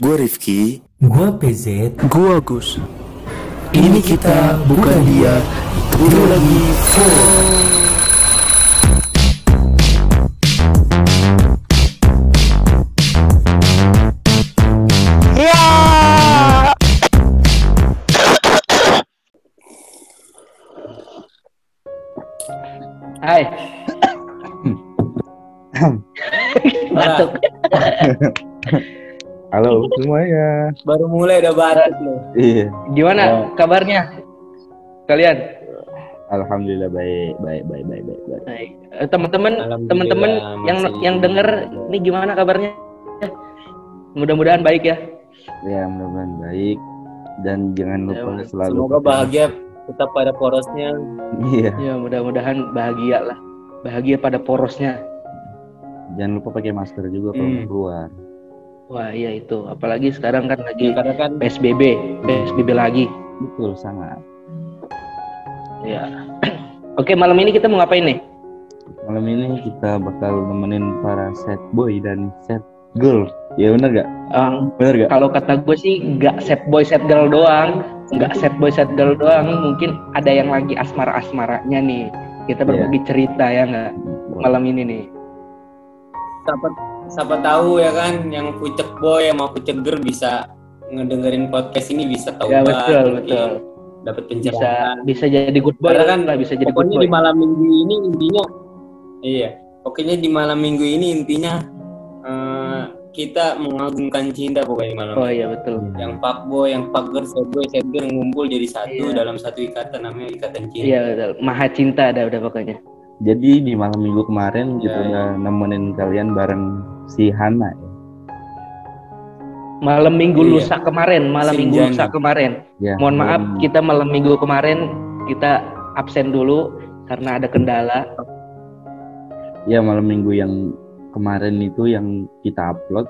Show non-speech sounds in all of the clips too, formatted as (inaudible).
Gue Rifki. Gua PZ. Gua Gus. Ini kita bukan dia. Ini lagi full. Halo semuanya. Baru mulai udah barat loh. Iya. Gimana Ya. kabarnya? Kalian? Alhamdulillah baik, baik, baik, baik, baik. baik. Baik. Eh, Teman-teman, teman-teman yang masih- yang denger ini gimana kabarnya? Mudah-mudahan baik ya. Ya mudah-mudahan baik dan jangan lupa Ya, selalu. Semoga bahagia tetap pada porosnya. Iya. Ya, mudah-mudahan bahagia lah. Bahagia pada porosnya. Jangan lupa pakai masker juga kalau Hmm. keluar. Wah, iya itu. Apalagi sekarang kan Ya, lagi karena kan PSBB, PSBB lagi. Betul sangat. Ya. (clears throat) Oke, malam ini kita mau ngapain nih? Malam ini kita bakal nemenin para set boy dan set girl. Ya bener gak? Um, Bener gak? kalau kata gue sih nggak set boy set girl doang nggak set boy set girl doang mungkin ada yang lagi asmara asmaranya nih kita berbagi cerita ya nggak malam ini nih siapa siapa tahu ya kan yang pucek boy sama pucek girl bisa ngedengerin podcast ini bisa tahu ya betul betul. dapat bisa pencerahan. bisa jadi good boy Karena kan lah bisa jadi good Pokoknya boy. di malam minggu ini intinya iya, pokoknya di malam minggu ini intinya eh, kita mengagungkan cinta pokoknya malam oh iya betul. Yang pak boy, yang pak girl, set boy, set girl ngumpul jadi satu Iya. dalam satu ikatan namanya ikatan cinta. iya betul. Maha cinta ada udah pokoknya. Jadi di malam minggu kemarin kita Ya, udah nemenin kalian bareng si Hana. ya. malam minggu Iya. lusa kemarin malam minggu Senjana. lusa kemarin Ya, mohon maaf malam- kita malam minggu kemarin kita absen dulu karena ada kendala Ya malam minggu yang kemarin itu yang kita upload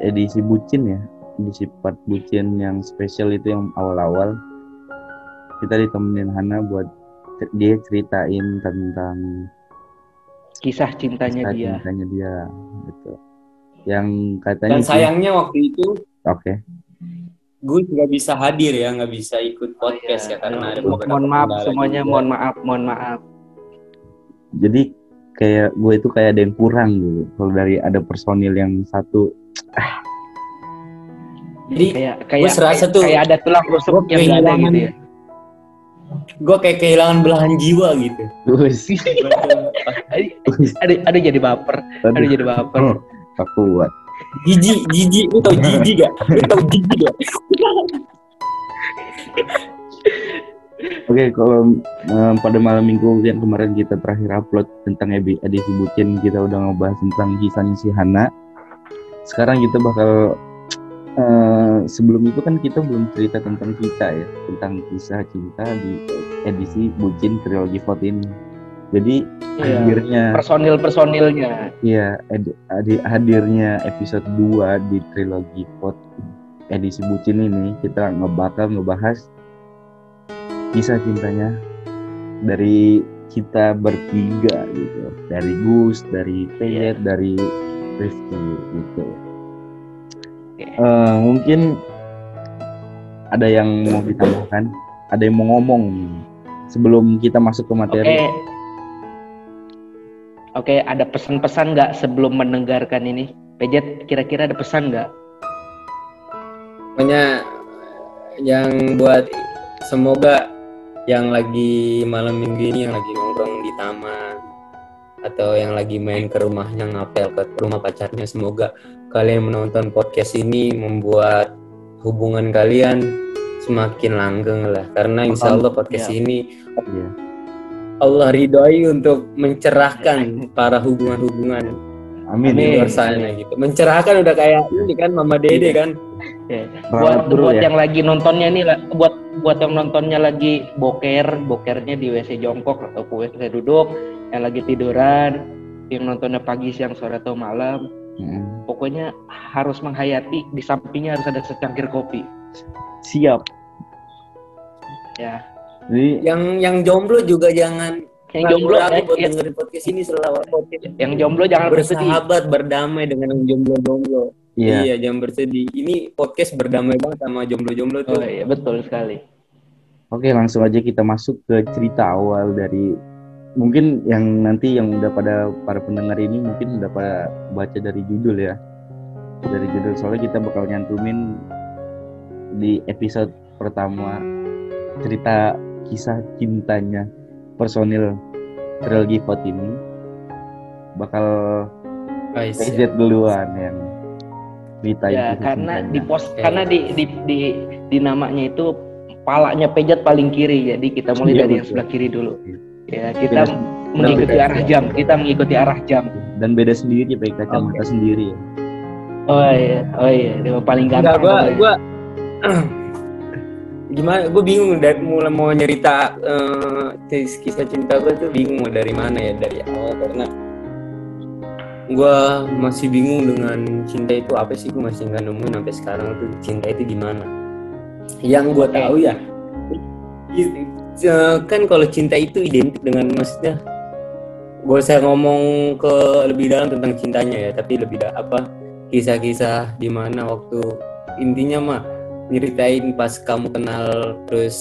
edisi bucin ya edisi part bucin yang spesial itu yang awal-awal kita ditemenin Hana buat dia ceritain tentang kisah cintanya kisah dia. cintanya dia gitu. Yang katanya Dan sih- sayangnya waktu itu oke. Gus nggak bisa hadir ya, nggak bisa ikut podcast Iya, ya karena ada mohon maaf semuanya juga. mohon maaf mohon maaf. Jadi kayak gue itu kayak ada yang kurang gitu. Kalau dari ada personil yang satu Jadi kayak kayak serasa kayak, tuh, kayak ada tulang rusuk yang ada gitu ya gue kayak kehilangan belahan jiwa gitu. terus ada ada jadi baper. Ada jadi baper. Oh, tak kuat. Jijik, jijik, lu tau jijik gak? (laughs) Lu tau jijik gak? Oke, kalau em, pada malam minggu yang kemarin kita terakhir upload tentang ebi- edisi bucin, kita udah ngebahas tentang kisahnya si Hana. Sekarang kita bakal eh, sebelum itu kan kita belum cerita tentang kita ya, tentang kisah cinta di edisi bucin trilogi vote ini. Jadi Iya. hadirnya personil personilnya ya ed- adi- hadirnya episode 2 di trilogi vote edisi bucin ini kita ngebakal ngebahas kisah cintanya dari kita bertiga gitu dari Gus dari Peyet dari Rifki gitu Oke. Eh, mungkin ada yang mau ditambahkan? Ada yang mau ngomong sebelum kita masuk ke oke. Materi oke ada pesan-pesan nggak sebelum mendengarkan ini? Pejet kira-kira ada pesan nggak? Pokoknya yang buat semoga yang lagi malam minggu ini yang lagi nongkrong di taman atau yang lagi main ke rumahnya ngapel ke rumah pacarnya semoga kalian menonton podcast ini membuat hubungan kalian semakin langgeng lah karena insya Allah podcast Ya. ini Iya. Allah ridhoi untuk mencerahkan para hubungan-hubungan amin, Amin. luar sana gitu mencerahkan udah kayak ini kan Mama Dede kan Ya. Buat bro buat ya. yang lagi nontonnya nih lah buat buat yang nontonnya lagi boker bokernya di WC jongkok atau WC duduk yang lagi tiduran yang nontonnya pagi siang sore atau malam Mm. pokoknya harus menghayati di sampingnya harus ada secangkir kopi siap ya jadi yang yang jomblo juga jangan yang jomblo ya, buat ya, dengerin podcast ini selalu yang jomblo jangan bersedih bersahabat berdamai dengan yang jomblo jomblo Iya. Iya, jangan bersedih. Ini podcast berdamai banget sama jomblo-jomblo tuh. Oh iya betul sekali. Oke, langsung aja kita masuk ke cerita awal dari mungkin yang nanti yang udah pada para pendengar ini mungkin udah pada baca dari judul ya. Dari judul soalnya kita bakal nyantumin di episode pertama cerita kisah cintanya personil trilogi Vote ini bakal PZ duluan yang ceritain Ya kisah karena cintanya. di pos Oke. karena di, di di di namanya itu palanya pejat paling kiri jadi kita mulai Iya, dari yang betul. sebelah kiri dulu. Iya. Ya kita Beda- mengikuti beda- arah jam. Kita mengikuti arah jam. dan beda sendiri pakai kacamata sendiri ya. Oh iya, oh iya, dia paling Enggak, gampang. gua pokoknya. gua (clears throat) gimana gue bingung dari mulai mau nyerita eh, tis- kisah cinta gue tuh bingung mau dari mana ya dari awal karena gue masih bingung dengan cinta itu apa sih gue masih nggak nemuin sampai sekarang tuh cinta itu gimana yang gue tahu ya kan kalau cinta itu identik dengan maksudnya gue usah ngomong ke lebih dalam tentang cintanya ya tapi lebih da- apa kisah-kisah di mana waktu intinya mah nyeritain pas kamu kenal terus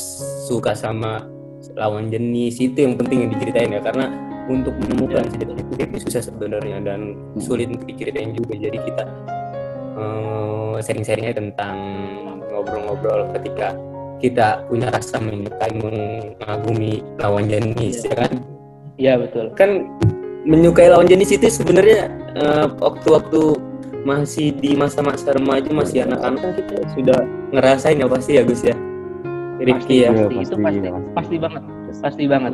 suka sama lawan jenis itu yang penting yang diceritain ya karena untuk menemukan cinta itu itu susah sebenarnya dan sulit untuk diceritain juga. Jadi kita eh, sharing-sharingnya tentang ngobrol-ngobrol ketika kita punya rasa menyukai mengagumi lawan jenis ya kan? Iya betul. kan menyukai lawan jenis itu sebenarnya eh, waktu-waktu masih di masa-masa remaja masih anak-anak kan kita sudah ngerasain ya pasti ya Gus ya? Rifki ya? Iya, Pasti, itu pasti, pasti, iya, pasti banget, pasti. banget.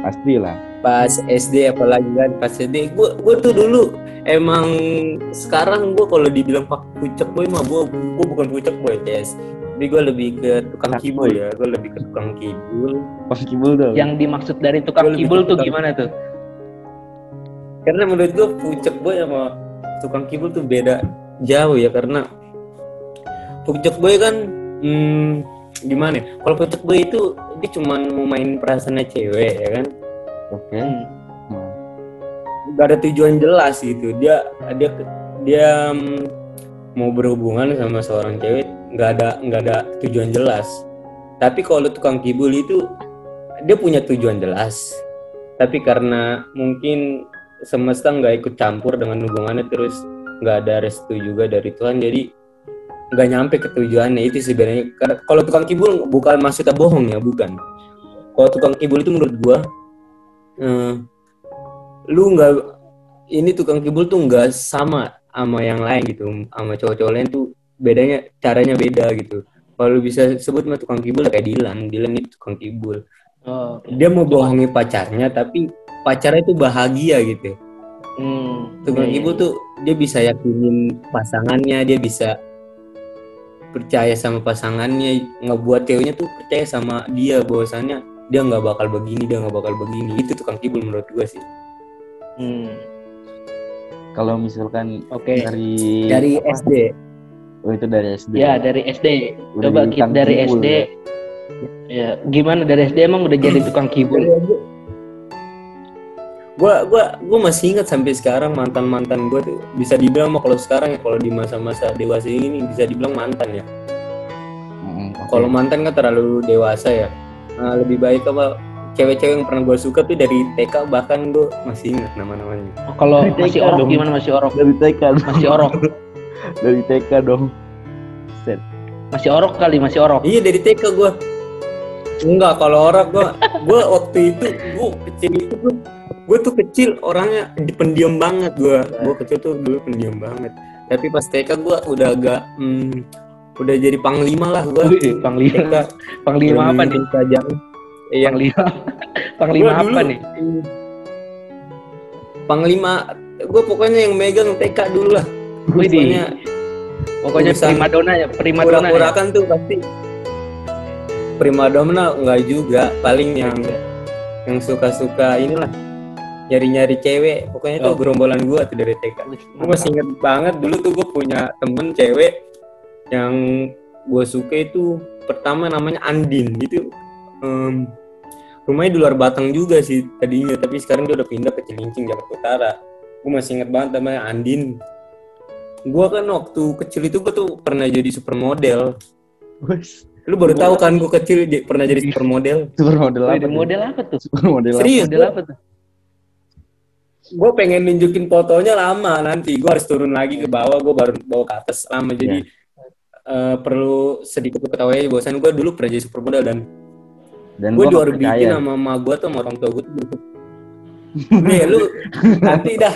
Pasti lah. pas SD apalagi kan pas SD gue gue tuh dulu emang sekarang gue kalau dibilang pak pucek boy mah gue gue bukan pucek boy guys tapi gue lebih ke tukang kibul ya gue lebih ke tukang kibul Pas kibul dong. Yang dimaksud dari tukang Gua kibul tuh tukang- gimana tuh? karena menurut gue pucek boy sama tukang kibul tuh beda jauh ya karena pucek boy kan hmm, gimana ya kalau pucek boy itu dia cuma mau main perasaannya cewek ya kan Oke. Hmm. Nah, gak ada tujuan jelas gitu dia dia dia mm, mau berhubungan sama seorang cewek nggak ada nggak ada tujuan jelas. Tapi kalau tukang kibul itu dia punya tujuan jelas. Tapi karena mungkin semesta nggak ikut campur dengan hubungannya terus nggak ada restu juga dari Tuhan jadi nggak nyampe ke tujuannya. Itu sebenarnya kalau tukang kibul bukan maksudnya bohong ya bukan. Kalau tukang kibul itu menurut gua eh, lu nggak ini tukang kibul tuh nggak sama sama yang lain gitu sama cowok-cowok lain tuh bedanya caranya beda gitu. Kalau lu bisa sebut mah tukang kibul kayak Dilan. Dilan itu tukang kibul. Oh, dia mau bohongi pacarnya tapi pacarnya itu bahagia gitu Hmm, tukang iya, kibul iya. tuh dia bisa yakinin pasangannya dia bisa percaya sama pasangannya. Ngebuat ceweknya tuh percaya sama dia bahwasannya dia nggak bakal begini dia nggak bakal begini. Itu tukang kibul menurut gua sih. Hmm, kalau misalkan Oke. dari dari apa? SD Oh itu dari SD. Ya dari SD. Udah Coba kita dari kibul SD. ya? Ya, gimana dari SD emang udah jadi (clears throat) tukang kibul? gua gua gua masih ingat sampai sekarang mantan mantan gua tuh bisa dibilang mah kalau sekarang ya kalau di masa-masa dewasa ini bisa dibilang mantan ya Mm-mm, oke. kalau mantan kan terlalu dewasa ya Nah, lebih baik apa cewek-cewek yang pernah gua suka tuh dari TK bahkan gua masih ingat nama-namanya Oh, kalau masih orok gimana masih orok? dari TK. Masih orok. (laughs) dari TK dong. Set. Masih orok kali, masih orok. iya dari TK gua enggak kalau orang gua gua waktu itu gua kecil itu gua, gua tuh kecil orangnya pendiam banget gua gua kecil tuh dulu pendiam banget tapi pas TK gua udah agak hmm, udah jadi panglima lah gua Wih, panglima. TK Panglima apa nih? saja iya Panglima. (laughs) Panglima Gua apa dulu- nih? panglima gue pokoknya yang megang TK dulu lah Wih, di. pokoknya urusan primadona ya, primadona ya. pura-purakan tuh pasti primadona enggak juga paling yang yang suka-suka inilah nyari-nyari cewek pokoknya Oh. gerombolan gua tuh dari TK gue masih inget banget dulu tuh gue punya temen cewek yang gue suka itu pertama namanya Andin gitu Em, rumahnya di luar Batang juga sih tadinya tapi sekarang dia udah pindah ke Cilincing Jakarta Utara gue masih inget banget namanya Andin gua kan waktu kecil itu gua tuh pernah jadi supermodel Wes, lu baru tahu kan gua kecil j- pernah jadi supermodel supermodel apa? Model, apa tuh? Supermodel apa? Serius? Model apa tuh? gue pengen nunjukin fotonya lama nanti gue harus turun lagi ke bawah gue baru bawa ke atas lama jadi eh, perlu sedikit ketahui aja bahwasan gue dulu pernah jadi supermodel dan Dan gue diorbitin percaya. sama mama gue tuh sama orang tua gue tuh nih lu (laughs) nanti dah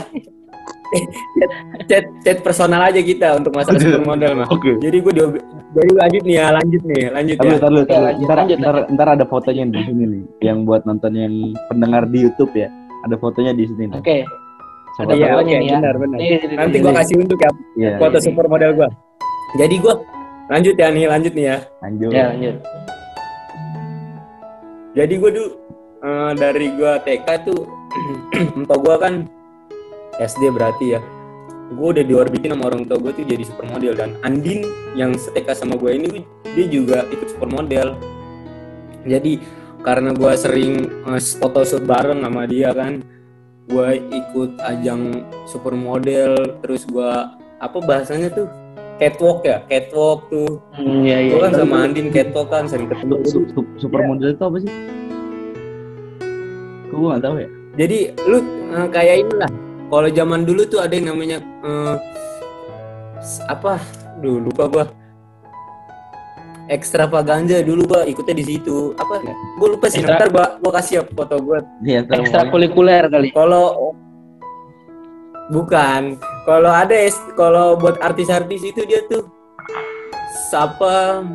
chat, chat, chat personal aja kita untuk masalah supermodel mah Oke. jadi gue di jadi lanjut nih ya lanjut nih lanjut Tahu, ya tahu, tahu. lanjut, Ntar, lanjut, ntar, ntar ada fotonya di sini nih, yang buat nonton yang pendengar di YouTube ya. Ada fotonya di sini. nih. Oke. Coba ada Iya, tahu. fotonya oke, nih ya. benar benar Nih, nih, nanti nih, gue nih. kasih untuk ya Iya, foto iya. supermodel gue jadi gue lanjut ya nih lanjut nih ya Lanjut. Ya, lanjut. Jadi gue dulu eh, dari gue TK tuh (clears throat) entah gue kan SD berarti ya. Gue udah diorbitin sama orang tua gue tuh jadi supermodel dan Andin yang seTK sama gue ini dia juga ikut supermodel. Jadi karena gue sering eh, foto shoot bareng sama dia kan, gue ikut ajang supermodel terus gue apa bahasanya tuh catwalk ya catwalk tuh Hmm, Iya, iya. gue kan sama Andin catwalk kan sering ketemu Su- su- supermodel itu apa sih? Gue nggak tahu ya? Jadi lu eh, kayak inilah. Kalau zaman dulu tuh ada yang namanya eh, s- apa? Duh, lupa gua. Extravaganza dulu gua ikutnya di situ. Apa? Gua lupa sih. Extra- Ntar gua, gua kasih ya foto gua. Iya, tahu. Ekstrakurikuler kali. Kalau bukan, kalau ada es- kalau buat artis-artis itu dia tuh siapa?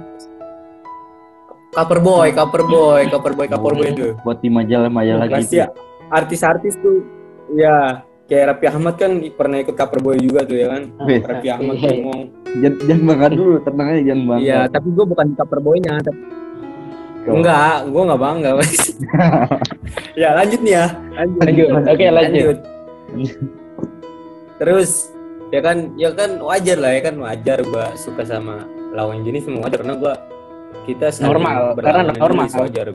Cover boy, cover boy, cover boy, cover boy itu. Buat di majalah-majalah gitu. ya, artis-artis tuh ya kayak Raffi Ahmad kan pernah ikut cover boy juga tuh ya kan Wih, Raffi Ahmad Iya. ngomong Jangan, jangan bangga dulu, tenang aja jangan bangga. iya tapi gue bukan cover boynya tapi enggak gue nggak bangga Mas. (laughs) ya lanjut nih ya lanjut Lanjut. Oke, lanjut. (laughs) terus ya kan ya kan wajar lah ya kan wajar gue suka sama lawan jenis semua wajar karena gue kita Normal, karena normal. jenis, wajar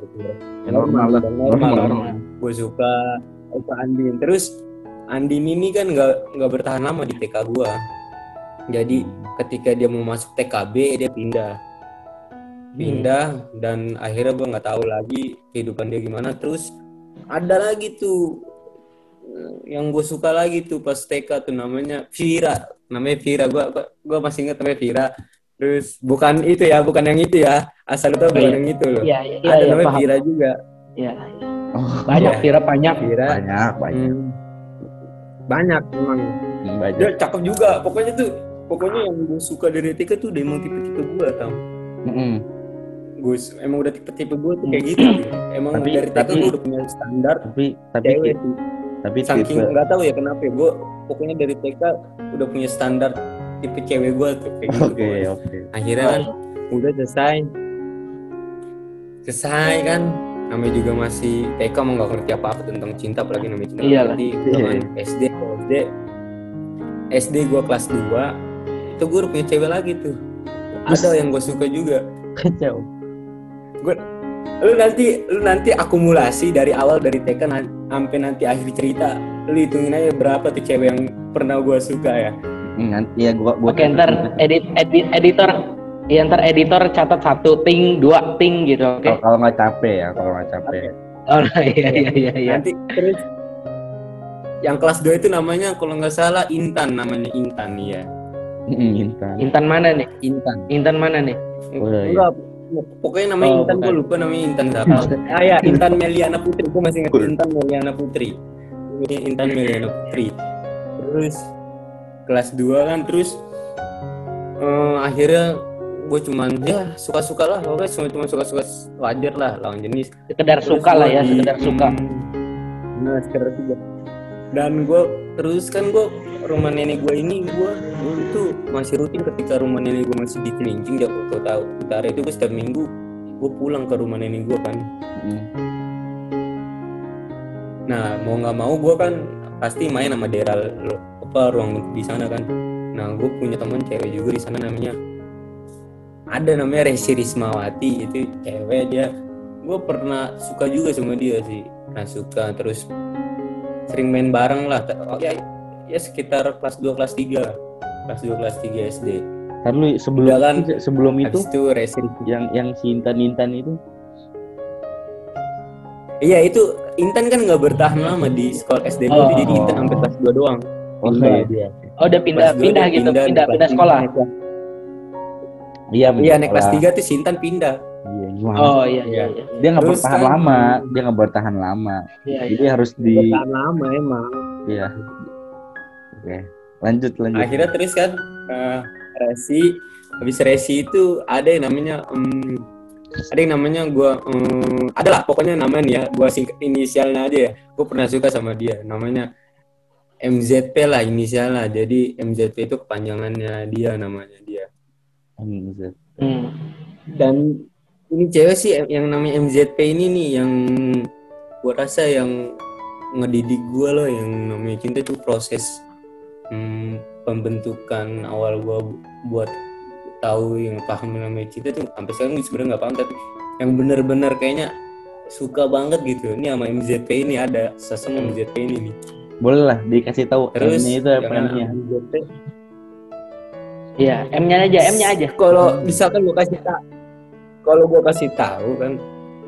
Ya, normal lah. normal, Normal. gue suka suka Andin terus Andin ini kan nggak nggak bertahan lama di TK gue jadi ketika dia mau masuk TKB dia pindah pindah dan akhirnya gue nggak tahu lagi kehidupan dia gimana terus ada lagi tuh yang gue suka lagi tuh pas TK tuh namanya Vira namanya Vira gue gue masih ingat namanya Vira terus bukan itu ya bukan yang itu ya asal itu bukan iya. yang itu loh Iya, iya, ada iya, namanya paham. Vira juga Iya. Oh, Banyak Iya. kira banyak. Vira banyak, banyak. Hmm. Banyak emang Hmm, banyak. dia cakep juga pokoknya tuh pokoknya yang gue suka dari TK tuh udah emang tipe-tipe gue tau Mm-mm. gue emang udah tipe-tipe gue tuh kayak gitu emang Tapi- dari TK gue udah punya standar Tapi tapi cewek tuh tapi saking tipe nggak tahu ya kenapa ya gue pokoknya dari TK udah punya standar tipe cewek gue tuh kayak gitu Oke, pokoknya. oke. akhirnya kan udah selesai selesai kan namanya juga masih TK mau nggak ngerti apa apa tentang cinta apalagi namanya cinta. Iyalah. kan SD SD SD gue kelas 2 itu gue punya cewek lagi tuh. Ada yang gue suka juga. Kacau. lu nanti lu nanti akumulasi dari awal dari TK sampai nanti akhir cerita lu hitungin aja berapa tuh cewek yang pernah gue suka ya. Nanti ya gua gua Oke, ntar edit, edit editor ya ntar editor catat satu ting dua ting gitu oke? Kalau kalau nggak capek ya, kalau nggak capek. oh (laughs) iya iya iya iya. Nanti terus yang kelas 2 itu namanya kalau nggak salah Intan namanya Intan ya Intan. Intan mana nih? Intan. Intan mana nih? Oh, iya. enggak pokoknya namanya Oh, Intan gue lupa namanya Intan siapa. (laughs) Ah ya Intan Meliana Putri gue masih ingat Intan Meliana Putri. Ini Intan Meliana Putri. Terus kelas 2 kan terus eh, akhirnya gue cuman ya suka-suka lah. Pokoknya cuma cuma suka-suka wajar lah lawan jenis. Sekedar Terus suka lah ya di- sekedar suka. Nah sekedar suka. Dan gue terus kan gue rumah nenek gue ini gue tuh masih rutin ketika rumah nenek gue masih di Cilincing ya kau tahu utara itu gue setiap minggu gue pulang ke rumah nenek gue kan. Mm. nah mau nggak mau gue kan pasti main sama daerah apa ruang di sana kan. Nah gue punya teman cewek juga di sana namanya ada namanya Resi Rismawati itu cewek dia. Gue pernah suka juga sama dia sih. Pernah suka terus sering main bareng lah. Oh, ya ya sekitar kelas 2 kelas 3 kelas 2 kelas 3 SD Ntar lu sebelum kan, sebelum itu itu racing yang yang si Intan Intan itu? Iya itu Intan kan nggak bertahan lama di sekolah SD Oh. jadi Intan sampai kelas 2 doang. Oh, Pindah iya. dia. Oh udah pindah pindah dia gitu, pindah pindah pindah sekolah. tiga. Iya iya naik kelas sekolah. 3 tuh si Intan pindah iya gimana Oh iya iya Iya. iya. dia nggak bertahan kan- lama dia nggak bertahan lama Iya jadi iya. harus di bertahan lama emang iya oke lanjut lanjut akhirnya terus kan eh, resi habis resi itu ada yang namanya em, ada yang namanya gua em, ada lah pokoknya namanya ya gua singkat inisialnya aja ya gua pernah suka sama dia namanya MZP lah inisialnya jadi MZP itu kepanjangannya dia namanya dia. Hmm. dan ini cewek sih yang namanya MZP ini nih yang gua rasa yang ngedidik gua loh yang namanya cinta itu proses hmm, pembentukan awal gua bu- buat tahu yang paham namanya cinta tuh sampai sekarang sebenarnya nggak paham tapi yang benar-benar kayaknya suka banget gitu ini sama MZP ini ada sesama MZP ini nih. Boleh lah dikasih tahu terus M-nya itu apa yang M-nya MZP Iya, M-nya aja, M-nya aja. kalau misalkan gua kasih tak kalau gua kasih tahu kan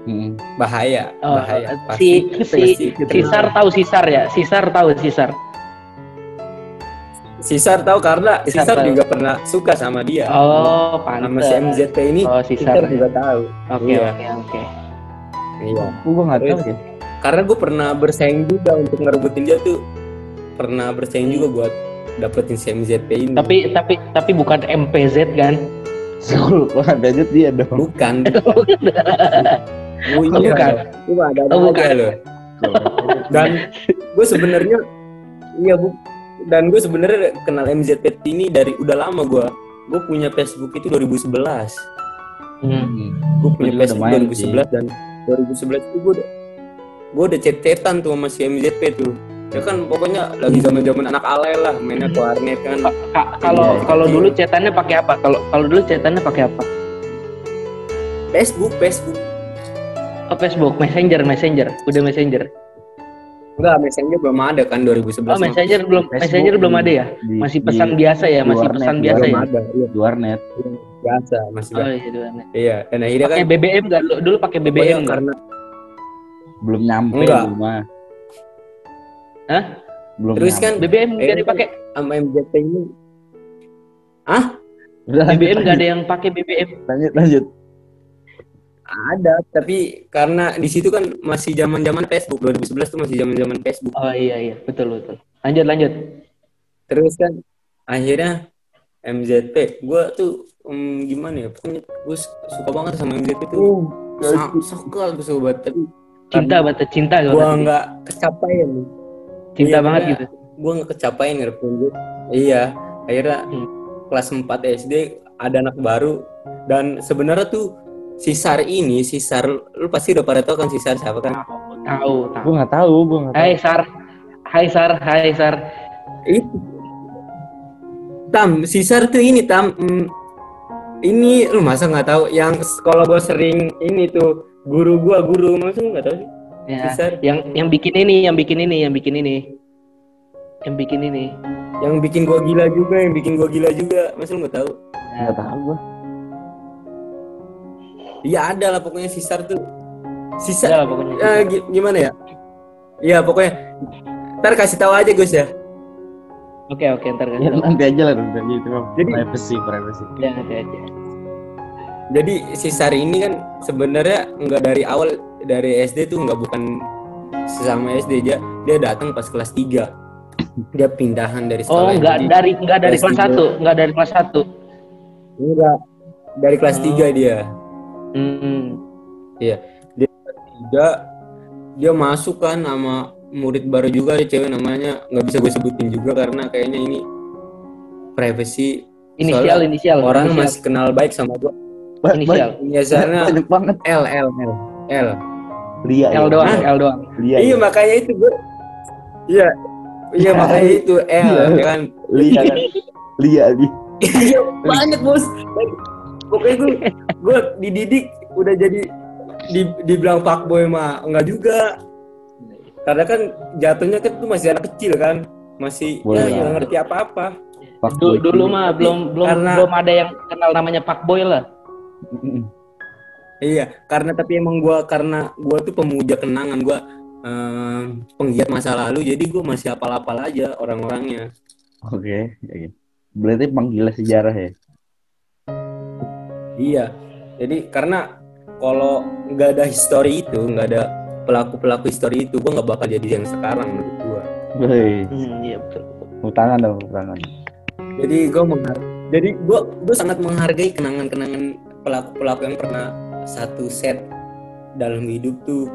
Mm-mm. bahaya Oh, bahaya si Pasti- si pasti kita- Sisar tahu Sisar ya? Sisar tahu Sisar. Sisar tahu karena Sisar Sisar, tahu. juga pernah suka sama dia. Oh, sama pantes. si MZP ini Oh, Sisar Sisar. juga tahu. Oke, Iya. oke, oke. Iya. Gua nggak tahu ya Karena gue pernah bersaing juga untuk ngerebutin dia tuh. Pernah bersaing juga buat dapetin si MZP ini. Tapi tapi tapi bukan MPZ kan? School lanjut dia dong bukan. (laughs) Oh, Oh, iya. bukan. Ada Oh, bukan. aja loh. Dan gue sebenarnya iya bu dan gue sebenarnya kenal MZP ini dari udah lama gue. Gue punya Facebook itu 2011. Hmm. gue punya Jadi Facebook main 2011 dan 2011 itu gue udah gue udah chat-chatan tuh sama si MZP tuh ya kan pokoknya lagi zaman zaman anak alay lah mainnya ke warnet kan Ka- ka- Kalau Iya, kalau iya. dulu cetannya pakai apa? Kalau kalau dulu cetannya pakai apa? Facebook Facebook Oh, Facebook, Messenger, Messenger, udah Messenger. enggak messenger belum ada kan 2011 Oh, Messenger belum Facebook Messenger belum di- ada ya? di- Masih di- pesan biasa ya, di masih warnet, pesan di biasa belum ya. ada iya di warnet biasa masih Oh biasa. iya, di warnet. iya dan akhirnya kan BBM enggak? Dulu pakai BBM enggak? karena belum nyampe Enggak. di rumah Hah? belum Terus kan BBM enggak Eh, dipakai. sama MZP ini. Udah, lanjut, BBM enggak lanjut, ada yang pakai BBM. lanjut lanjut. Ada tapi karena di situ kan masih zaman zaman Facebook 2011 tuh masih zaman zaman Facebook. Oh iya iya, betul betul. Lanjut lanjut. terus kan akhirnya MZP gue tuh em, gimana ya? Pokoknya gue suka banget sama MZP tuh. Sa- suka gue suka banget tapi Cinta banget, cinta gue nggak kecapain Cinta iya, banget gitu. gue nggak kecapain ngerepin gue iya akhirnya Hmm. kelas 4 SD ada anak baru dan sebenarnya tuh si Sar ini si Sar lu pasti udah pada tahu kan si Sar siapa kan Tahu, tahu. gue nggak tahu gue nggak tahu Hai Sar. Hai Sar, hai Sar. itu Tam, si Sar tuh ini Tam mm, ini lu masa nggak tahu yang sekolah gue sering ini tuh guru gua guru masa nggak tahu sih si Ya. Yang yang bikin ini, yang bikin ini, yang bikin ini. Yang bikin ini. yang bikin gua gila juga yang bikin gua gila juga masa lu nggak tahu nggak tahu gue Iya ada lah pokoknya si Sar tuh si Sar Ya pokoknya. Eh, gi- gimana ya? Iya pokoknya ntar kasih tahu aja Gus ya. Oke oke ntar ya kasih tahu. nanti aja lah nanti aja itu mah Jadi- privacy privacy Ya nanti aja. Jadi si Sar ini kan sebenarnya nggak dari awal dari SD tuh nggak bukan sesama SD dia dia datang pas kelas 3 dia pindahan dari Oh sekolah enggak jadi dari enggak dari kelas kelas satu, enggak dari kelas satu. enggak dari kelas Oh. 3 dia Hmm. tiga dia masuk kan sama murid baru juga ada cewek namanya nggak bisa gue sebutin juga karena kayaknya ini privacy Inisial Soalnya inisial. orang inisial. masih kenal baik sama gue inisial. biasanya ba- (laughs) banyak banget L L L L Lia L doang, Hah? L doang. Lia iya makanya itu gue iya iya (laughs) makanya itu L Iya. ya kan (laughs) Lia Lia Lia iya banyak bos pokoknya gue gue dididik udah jadi di, dibilang pak boy mah enggak juga karena kan jatuhnya kan tuh masih anak kecil kan masih Boleh ya lah. nggak ngerti apa apa Pak Du- Boy. dulu mah belum belum karena- belum ada yang kenal namanya Pak Boy lah. Iya, karena tapi emang gua karena gua tuh pemuja kenangan gua em, penggiat masa lalu, jadi gua masih apal-apal aja orang-orangnya. Oke, oke. Berarti penggila sejarah ya? Iya, jadi karena kalau nggak ada histori itu, nggak ada pelaku-pelaku histori itu, gua nggak bakal jadi yang sekarang menurut gua. Woi, Hmm, iya betul. tepuk tangan dong, tepuk tangan. Jadi gua menghar- jadi gua gua sangat menghargai kenangan-kenangan pelaku-pelaku yang pernah satu set dalam hidup tuh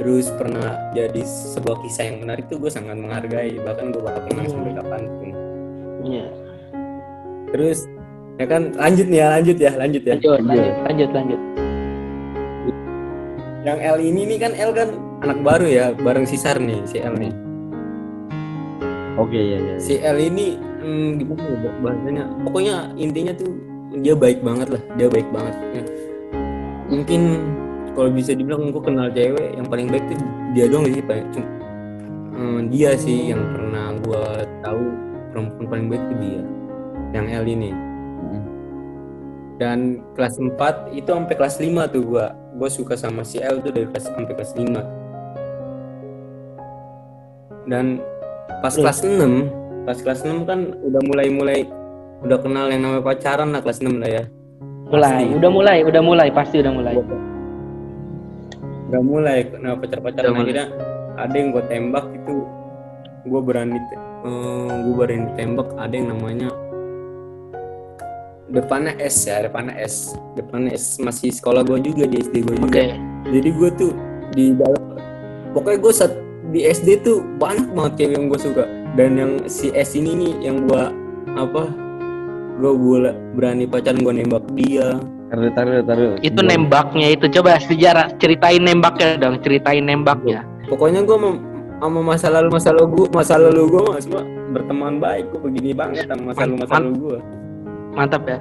terus pernah jadi sebuah kisah yang menarik tuh gue sangat menghargai bahkan gue bakal kenang sampai kapan pun Iya. terus ya kan lanjut nih ya lanjut ya lanjut ya Lanjut, lanjut, lanjut, lanjut. yang L ini nih kan L kan anak baru ya bareng si Sar nih si L nih Oke, ya, ya. si L ini hmm, gimana ya bahasanya pokoknya intinya tuh dia baik banget lah dia baik banget Ya. Mungkin kalau bisa dibilang gue kenal cewek yang paling baik tuh dia doang sih pak. Cuma, hmm, dia sih yang pernah gue tahu perempuan paling baik tuh dia yang L ini. Mm. dan kelas 4 itu sampai kelas 5 tuh gua gua suka sama si L tuh dari kelas sampai kelas 5 dan pas kelas 6 pas kelas 6 kan udah mulai-mulai udah kenal yang namanya pacaran lah kelas 6 lah ya Mulai, Pasti. udah mulai, udah mulai, pasti udah mulai. udah mulai nah pacar-pacaran mulai. akhirnya ada yang gue tembak itu gue berani gue berani tembak ada yang namanya depannya S ya depannya S depannya S masih sekolah gue juga di SD gue juga Oke. jadi gue tuh di dalam pokoknya gue saat di SD tuh banyak banget cewek yang gue suka dan yang si S ini nih yang gue apa gue boleh berani pacaran gue nembak dia Taruh, taruh, taruh. Itu Sebelum- nembaknya itu coba sejarah ceritain nembaknya dong, ceritain nembaknya. pokoknya gue sama masa lalu masa lalu gue masa lalu gue semua berteman baik gue begini banget sama masa lalu masa lalu gue Mantap ya.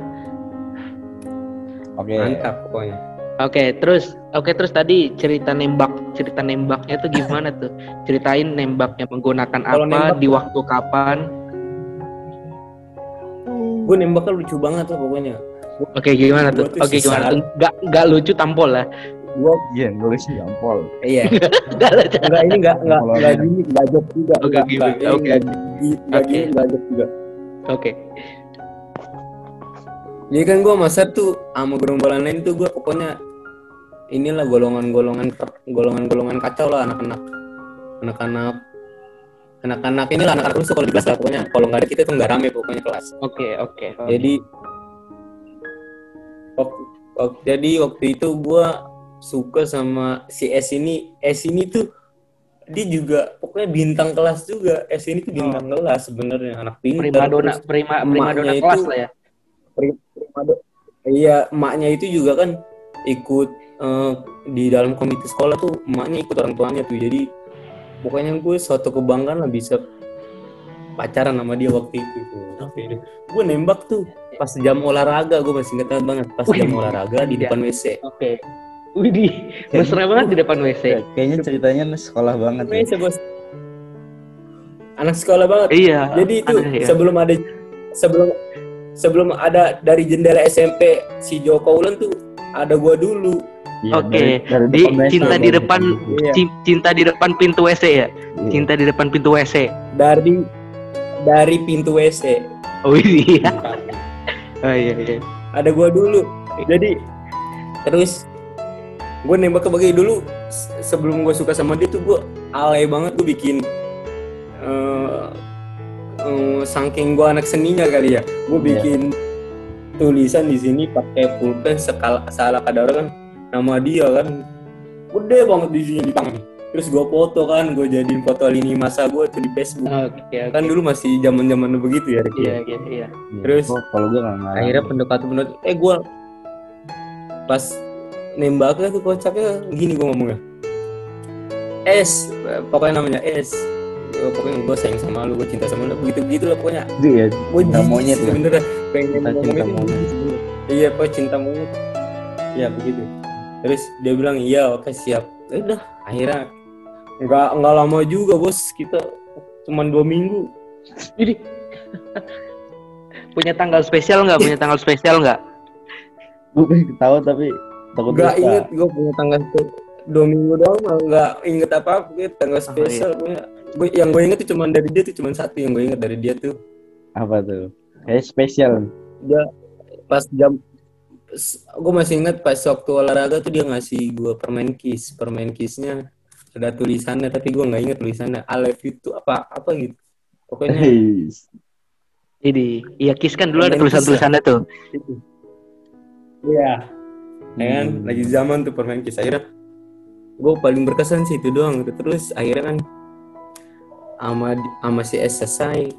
Oke. mantap pokoknya Oke, terus oke terus tadi cerita nembak, cerita nembaknya tuh gimana tuh? Ceritain nembaknya menggunakan Kalau apa, nembak- di waktu kapan? Gue nembaknya lucu banget lah pokoknya Oke, gimana tuh? Oke, si gimana tuh? Gak gak lucu tampol lah. gue Iya, gue sih jampol. iya (laughs) Gak lucu. enggak ini enggak enggak Kalau enggak ada- gini enggak joke juga Oke, ini oke. enggak gini, enggak Oke. gini enggak joke juga Oke. Jadi kan gue masa tuh sama gerombolan lain tuh gue pokoknya inilah golongan-golongan golongan-golongan kacau lah anak-anak anak-anak anak-anak inilah anak-anak rusuh kalau di kelas lah pokoknya kalau nggak ada kita tuh nggak rame pokoknya kelas Oke, oke. oke. jadi waktu, waktu- jadi waktu itu gue suka sama si S ini S ini tuh dia juga pokoknya bintang kelas juga S ini tuh bintang kelas sebenarnya anak pintar prima dona prima prima dona itu- kelas lah ya. Pri- primado- Iya, emaknya itu juga kan ikut eh, di dalam komite sekolah tuh emaknya ikut orang tuanya tuh. Jadi pokoknya gue suatu kebanggaan lah bisa pacaran sama dia waktu itu. Tuh. Gue nembak tuh pas jam olahraga, gue masih inget banget pas Wih. jam olahraga di Iya. depan WC. Oke. Widih, mesra banget di depan WC. Kayaknya ceritanya sekolah banget ya. WC bos. Anak sekolah banget. Iya. Jadi itu aneh ya. sebelum ada sebelum sebelum ada dari jendela SMP si Joko Ulen tuh ada gua dulu. Iya, Oke, dari- dari di WC cinta di depan Iya. ci- cinta di depan pintu WC ya. Iya. Cinta di depan pintu WC. dari dari pintu WC Oh iya. (laughs) Oh iya iya. ada gua dulu jadi terus gue nembak ke bagi dulu se- sebelum gue suka sama dia tuh gue alay banget gue bikin eh eh, saking gue anak seninya kali ya gue Iya. bikin tulisan di sini pakai pulpen sekala salah kadar kan nama dia kan gede banget di sini di tangan terus gue foto kan gue jadiin foto lini masa gue tuh di Facebook Oke oke. kan dulu masih zaman zaman begitu ya Ricky, ya. Iya iya iya. Iya. Terus- Oh, kalau gue nggak akhirnya pendekatan pendekatan eh gue pas nembaknya tuh kocaknya gini gue ngomongnya S pokoknya namanya S Eh, pokoknya gue sayang sama lu gue cinta sama lu begitu begitu lah pokoknya Itu ya, gue cinta monyet ya. sebenernya pengen Cinta- monyet. iya pak cinta monyet ya begitu terus dia bilang iya oke siap Ya udah akhirnya nggak nggak lama juga bos kita cuman dua minggu Jadi punya tanggal spesial nggak? Punya tanggal spesial nggak? gue pengen ketawa tapi takut Gak lupa. inget gue punya tanggal dua minggu doang nggak inget apa apa gitu tanggal iya. spesial punya. Gue yang gue inget tuh cuma dari dia tuh cuma satu yang gue inget dari dia tuh apa tuh kayak spesial dia pas jam gue masih inget pas waktu olahraga tuh dia ngasih gue permen kiss. Permen kissnya ada tulisannya tapi gue nggak inget tulisannya. I love you tuh apa apa gitu. Pokoknya Jadi, iya Kiss kan dulu ada Permen Kiss, tulisan-tulisannya tuh. itu iya. Ya kan? Hmm. lagi zaman tuh permen kiss. Akhirnya gue paling berkesan sih itu doang. Gitu. terus akhirnya kan sama sama si S selesai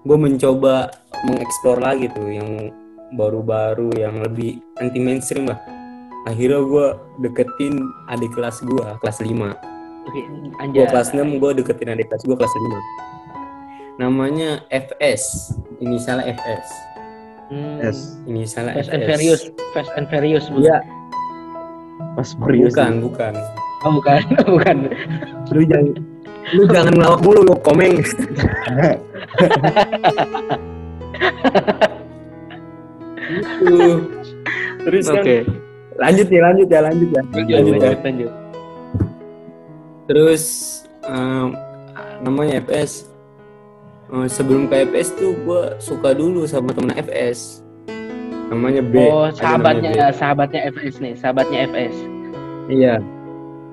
gue mencoba mengeksplor lagi tuh yang baru-baru yang lebih anti mainstream lah. Akhirnya gue deketin adik kelas gue kelas 5 Oke, gue kelas 6 gue deketin adik kelas gue kelas 5 namanya FS inisialnya FS Hmm, S. Inisialnya Fast and FS Furious, Fast and Furious? Iya, pas serius bukan, bukan. Oh, bukan, (laughs) bukan. Lu jangan lu jangan ngelawak mulu lu komeng. (laughs) (laughs) Gitu. Terus kan Oke. lanjut ya, lanjut ya, lanjut ya. Lanjut, Lanjut ya. lanjut, lanjut. Terus em, namanya FS. Eh, sebelum ke FS tuh gue suka dulu sama temen FS. Namanya B. Oh, sahabatnya namanya sahabatnya FS nih, sahabatnya FS. B. Iya.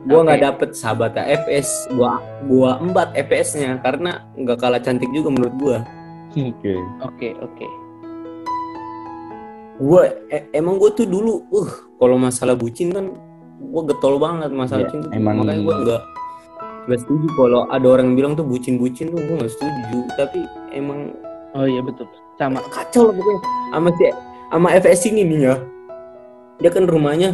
Gua Oke. nggak dapet sahabatnya FS. Gua gua embat FS-nya karena nggak kalah cantik juga menurut gua. oke Oke, oke. Gua e- emang gua tuh dulu, uh, kalau masalah bucin kan gua getol banget masalah Iya, cinta. emang- Makanya gua nggak nggak setuju kalau ada orang bilang tuh bucin-bucin tuh gua nggak setuju. Tapi emang Oh iya betul. Sama. kacau lah pokoknya sama si sama FS ini nih ya dia kan rumahnya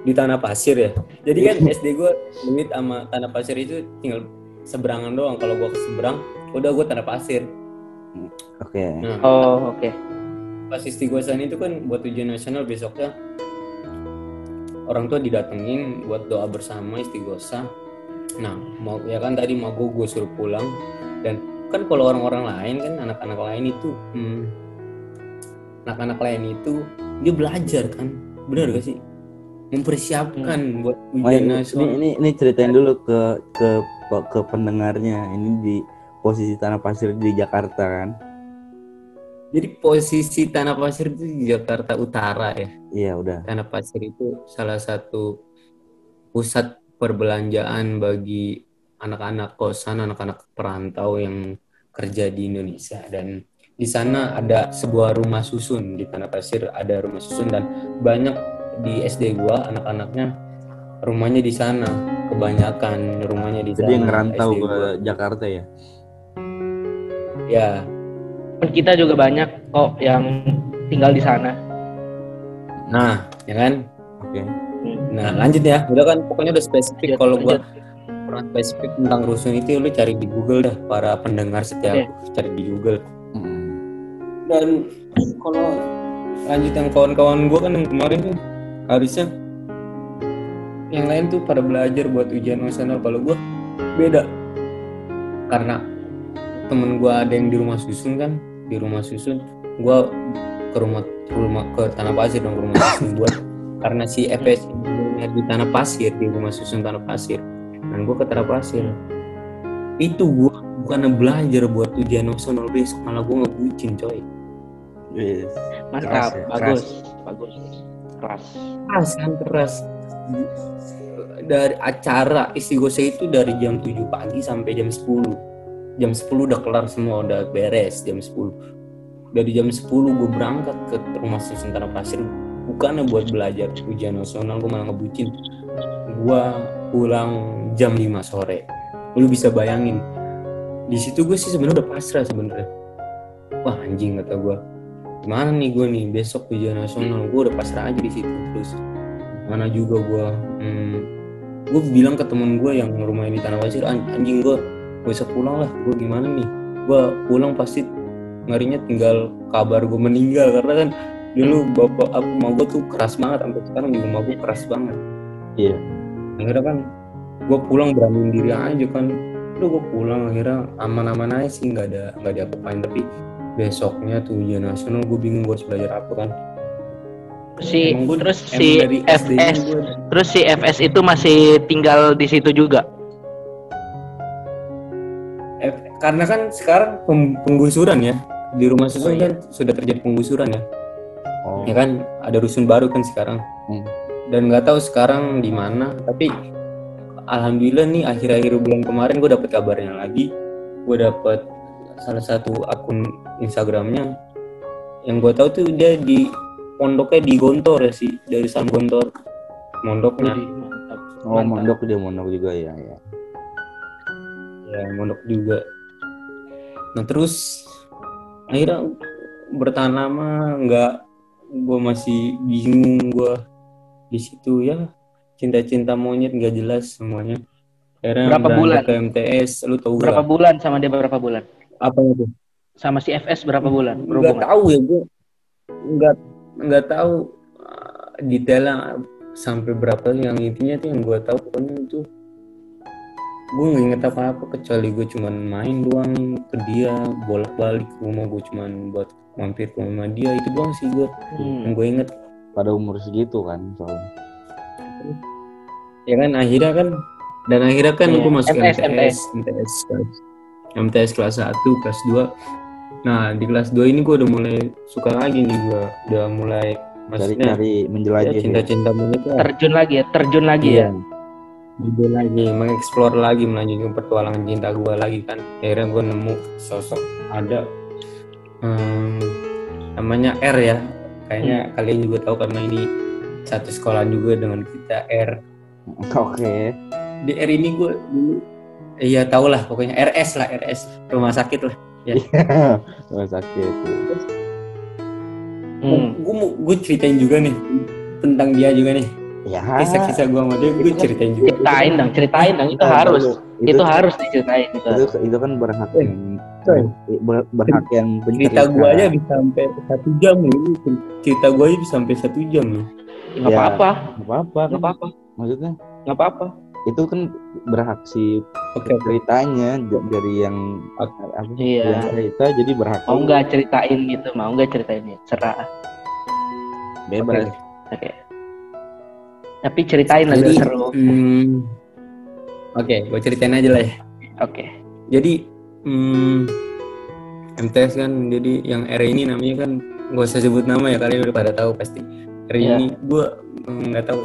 di tanah pasir ya jadi kan SD gue menit sama tanah pasir itu tinggal seberangan doang kalau gue ke seberang udah gue tanah pasir oke nah Oh, oke. Pas istighosan itu kan buat ujian nasional besoknya. Orang tua didatengin buat doa bersama istighosa nah mau ya kan tadi mau gue gue suruh pulang. Dan kan kalau orang-orang lain kan anak-anak lain itu hmm, anak-anak lain itu dia belajar kan. Benar gak sih? Mempersiapkan buat Oh, ujian ini, nasional. ini, ini ceritain dulu ke ke ke pendengarnya. Ini di posisi tanah pasir di Jakarta kan jadi posisi tanah pasir itu di Jakarta Utara ya? Iya udah. Tanah Pasir itu salah satu pusat perbelanjaan bagi anak-anak kosan, anak-anak perantau yang kerja di Indonesia. Dan di sana ada sebuah rumah susun di Tanah Pasir ada rumah susun dan banyak di SD gua anak-anaknya rumahnya di sana. Kebanyakan rumahnya di sana jadi yang ngerantau ke. Jakarta ya? Ya Kita juga banyak kok yang tinggal di sana. nah ya kan? Oke. Nah lanjut ya. Udah kan pokoknya udah spesifik kalau gua kurang spesifik tentang rusun itu lu cari di Google dah para pendengar setiap cari di Google. Mm. dan kalau lanjut yang kawan-kawan gue kan yang kemarin tuh harusnya yang lain tuh pada belajar buat ujian nasional. Kalau gue beda. Karena temen gue ada yang di rumah susun kan di rumah susun gue ke rumah ke rumah ke tanah pasir dong ke rumah susun gue karena si FS nya di tanah pasir di rumah susun tanah pasir. Dan gue ke tanah pasir. Itu gue bukan belajar buat ujian nasional besok malah gue ngebucin coy. Yes. Mantap, Keras ya, bagus, bagus. Keras. keras kan keras. Dari acara istighosa itu dari jam 7 pagi sampai jam 10 jam 10 udah kelar semua udah beres jam 10 dari jam 10 gue berangkat ke rumah susun tanah pasir. Bukannya buat belajar ujian nasional gue malah ngebucin. Gue pulang jam 5 sore. Lu bisa bayangin. Di situ gue sih sebenarnya udah pasrah sebenarnya. Wah anjing kata gue gimana nih gue nih? Besok ujian nasional. Gue udah pasrah aja di situ terus mana juga gue hmm, gue bilang ke temen gue yang rumahnya di tanah pasir "An- anjing gue besok pulang lah gue gimana nih? Gue pulang pasti ngarinya tinggal kabar gue meninggal karena kan dulu bapak aku mau gue tuh keras banget sampai sekarang juga mau gue keras banget. Iya. akhirnya kan gue pulang beraniin diri aja kan. Udah gue pulang akhirnya aman-aman aja sih nggak ada nggak ada apa-apain. Tapi besoknya tuh ujian nasional gue bingung gue harus belajar apa kan. Si gua- terus si FS gua- terus si FS itu masih tinggal di situ juga. Karena kan sekarang penggusuran ya. Di rumah susun kan sudah terjadi penggusuran ya. Oh. ya kan ada rusun baru kan sekarang. Hmm. dan nggak tahu sekarang di mana tapi alhamdulillah nih akhir-akhir bulan kemarin gue dapet kabarnya lagi. Gue dapet salah satu akun Instagramnya. Yang gue tahu tuh dia di pondoknya di Gontor ya sih dari San Gontor. Mondoknya. Oh, mondok dia mondok juga ya, ya. ya mondok juga nah terus akhirnya bertahan lama nggak gue masih bingung gue di situ ya cinta-cinta monyet nggak jelas semuanya akhirnya Berapa bulan? ke MTS lu tahu Berapa gak bulan sama dia berapa bulan? apa itu Sama si FS berapa bulan? nggak tahu ya gue nggak nggak tahu uh, detailnya sampai berapa yang intinya tuh yang gue tahu pokoknya itu gue nggak inget apa apa kecuali gue cuman main doang ke dia bolak balik ke rumah gue cuman buat mampir ke rumah dia itu doang sih gue Hmm. yang gue inget Pada umur segitu kan soalnya. ya kan akhirnya kan dan akhirnya kan Iya, gue masuk MTS, MTS MTS kelas MTS kelas 1 kelas 2 nah di kelas 2 ini gue udah mulai suka lagi nih gue udah mulai maksudnya Cari-cari ya, menjelajah ya. cinta-cinta lah Terjun lagi ya, terjun lagi Iya. ya. Ide lagi, mengeksplor lagi, melanjutkan petualangan cinta gue lagi kan. Akhirnya gue nemu sosok ada em, namanya R ya. Kayaknya kalian juga tahu karena ini satu sekolah juga dengan kita R. Oke. Di R ini gue dulu, iya tau lah pokoknya RS lah RS rumah sakit lah. Rumah sakit. Hmm. Gue mau gue ceritain juga nih tentang dia juga nih. Ya. Kisah-kisah gue sama dia gue ceritain juga. Ceritain dong, ceritain dong. Itu Nah, harus, itu, itu harus diceritain. Itu. itu, itu kan berhak Eh, yang ber- berhak yang Cerita gue aja bisa sampai satu jam loh. Cerita gue aja bisa sampai satu jam loh. Nggak Ya. apa-apa, Gak apa-apa. nggak apa-apa, Maksudnya nggak apa-apa. itu kan berhak si Oke. ceritanya dari yang apa Iya. yang cerita jadi berhak Mau nggak ceritain gitu, mau nggak ceritain ya, serah. bebas. Oke. Tapi ceritain lah Jadi, seru. hmm, Oke, gue ceritain aja lah ya. Oke. Jadi hmm, MTS kan, jadi yang R ini namanya kan gak usah sebut nama ya kalian udah pada tahu pasti. R Iya. ini gue nggak tahu,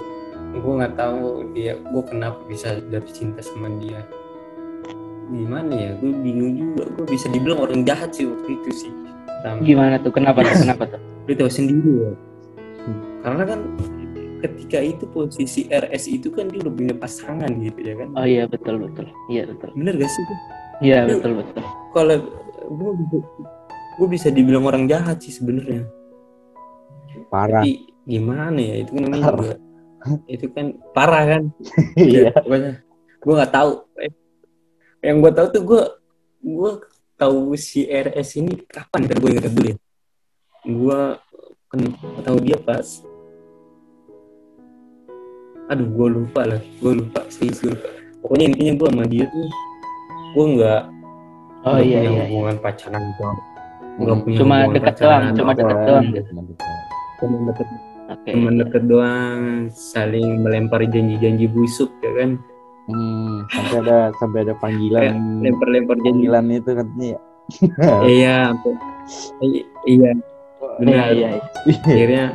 gue nggak tahu dia, gue kenapa bisa jatuh cinta sama dia. Gimana ya, gue bingung juga. Gue bisa dibilang orang jahat sih waktu itu sih. Pertama. Gimana tuh? Kenapa tuh? Kenapa tuh? Lu tahu sendiri ya. Karena kan ketika itu posisi RS itu kan dia udah punya pasangan gitu ya kan. Oh iya betul betul. Iya betul. Bener gak sih? Iya betul betul. Kalau gue bisa, gue bisa dibilang orang jahat sih sebenarnya. Parah. Tapi gimana ya itu kan namanya juga itu kan parah kan. (laughs) Iya. Pokoknya gue nggak tahu. Eh, Yang gue tahu tuh gue gue tahu si RS ini kapan ntar gue inget dulu ya. Gue kan tahu dia pas aduh gue lupa lah. Gue lupa sih gue lupa. Pokoknya intinya gue sama dia tuh gue nggak Oh iya punya iya. hubungan pacaran gitu nggak punya Cuma dekat doang, cuma dekat doang. cuma deket Oke. cuma deket doang saling melempar janji-janji busuk ya kan? Hmm, sampai ada sampai ada panggilan. Lempar-lempar janji. Panggilan itu (laughs) katanya ya. iya. Iya benar. Iya iya. akhirnya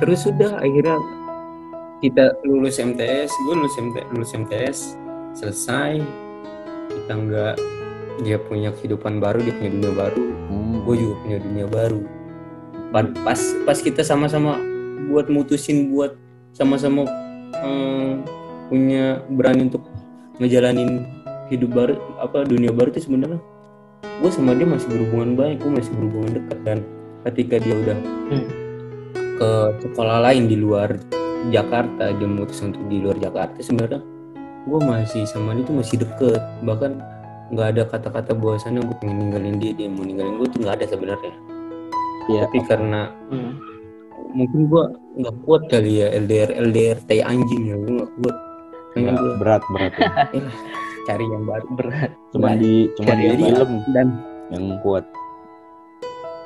terus sudah akhirnya kita lulus MTS gue lulus MTS, lulus MTS selesai kita nggak dia punya kehidupan baru dia punya dunia baru Hmm. gue juga punya dunia baru Pa- pas pas kita sama-sama buat mutusin buat sama-sama eh, punya berani untuk ngejalanin hidup baru apa dunia baru itu sebenarnya gue sama dia masih berhubungan baik gue masih berhubungan dekat dan ketika dia udah Hmm. Ke sekolah lain di luar Jakarta dia memutuskan untuk di luar Jakarta sebenarnya gue masih sama dia tuh masih deket bahkan nggak ada kata-kata bahwasannya gue pengen ninggalin dia dia mau ninggalin gue tuh nggak ada sebenarnya Iya. tapi karena Hmm. mungkin gue nggak kuat kali ya LDR LDR tai anjing ya gue nggak kuat Berat, gue berat berat. ya. (laughs) cari yang baru berat cuma di cuma di film dan yang kuat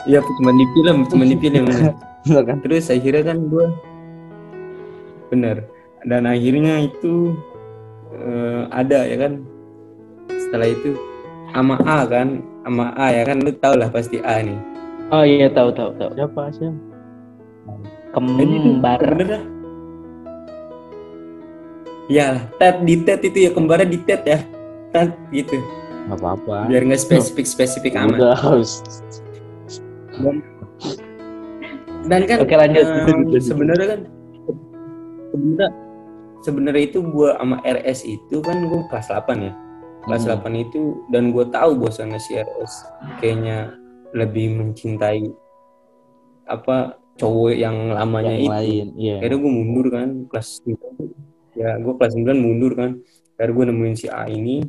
ya cuma di film cuma di film (laughs) kan? Terus akhirnya kan gue bener. Dan akhirnya itu eh, ada ya kan? Setelah itu sama A kan? Sama A ya kan? Lu tau lah pasti A nih. Oh iya tahu tahu tahu siapa sih kembar. Bener dah. Ya tet di tet itu ya kembarnya di tet ya. Tet gitu. Nggak apa-apa. Biar nggak spesifik spesifik amat. udah harus dan kan Oke, lanjut. eh, sebenarnya kan sebenarnya sebenarnya itu gua sama RS itu kan gua kelas 8 ya. Kelas Hmm. 8 itu dan gua tahu bahwasannya si RS kayaknya lebih mencintai apa cowok yang lamanya yang itu. lain iya. Akhirnya gue mundur kan kelas 9 ya gue kelas 9 mundur kan. Akhirnya gue nemuin si A ini.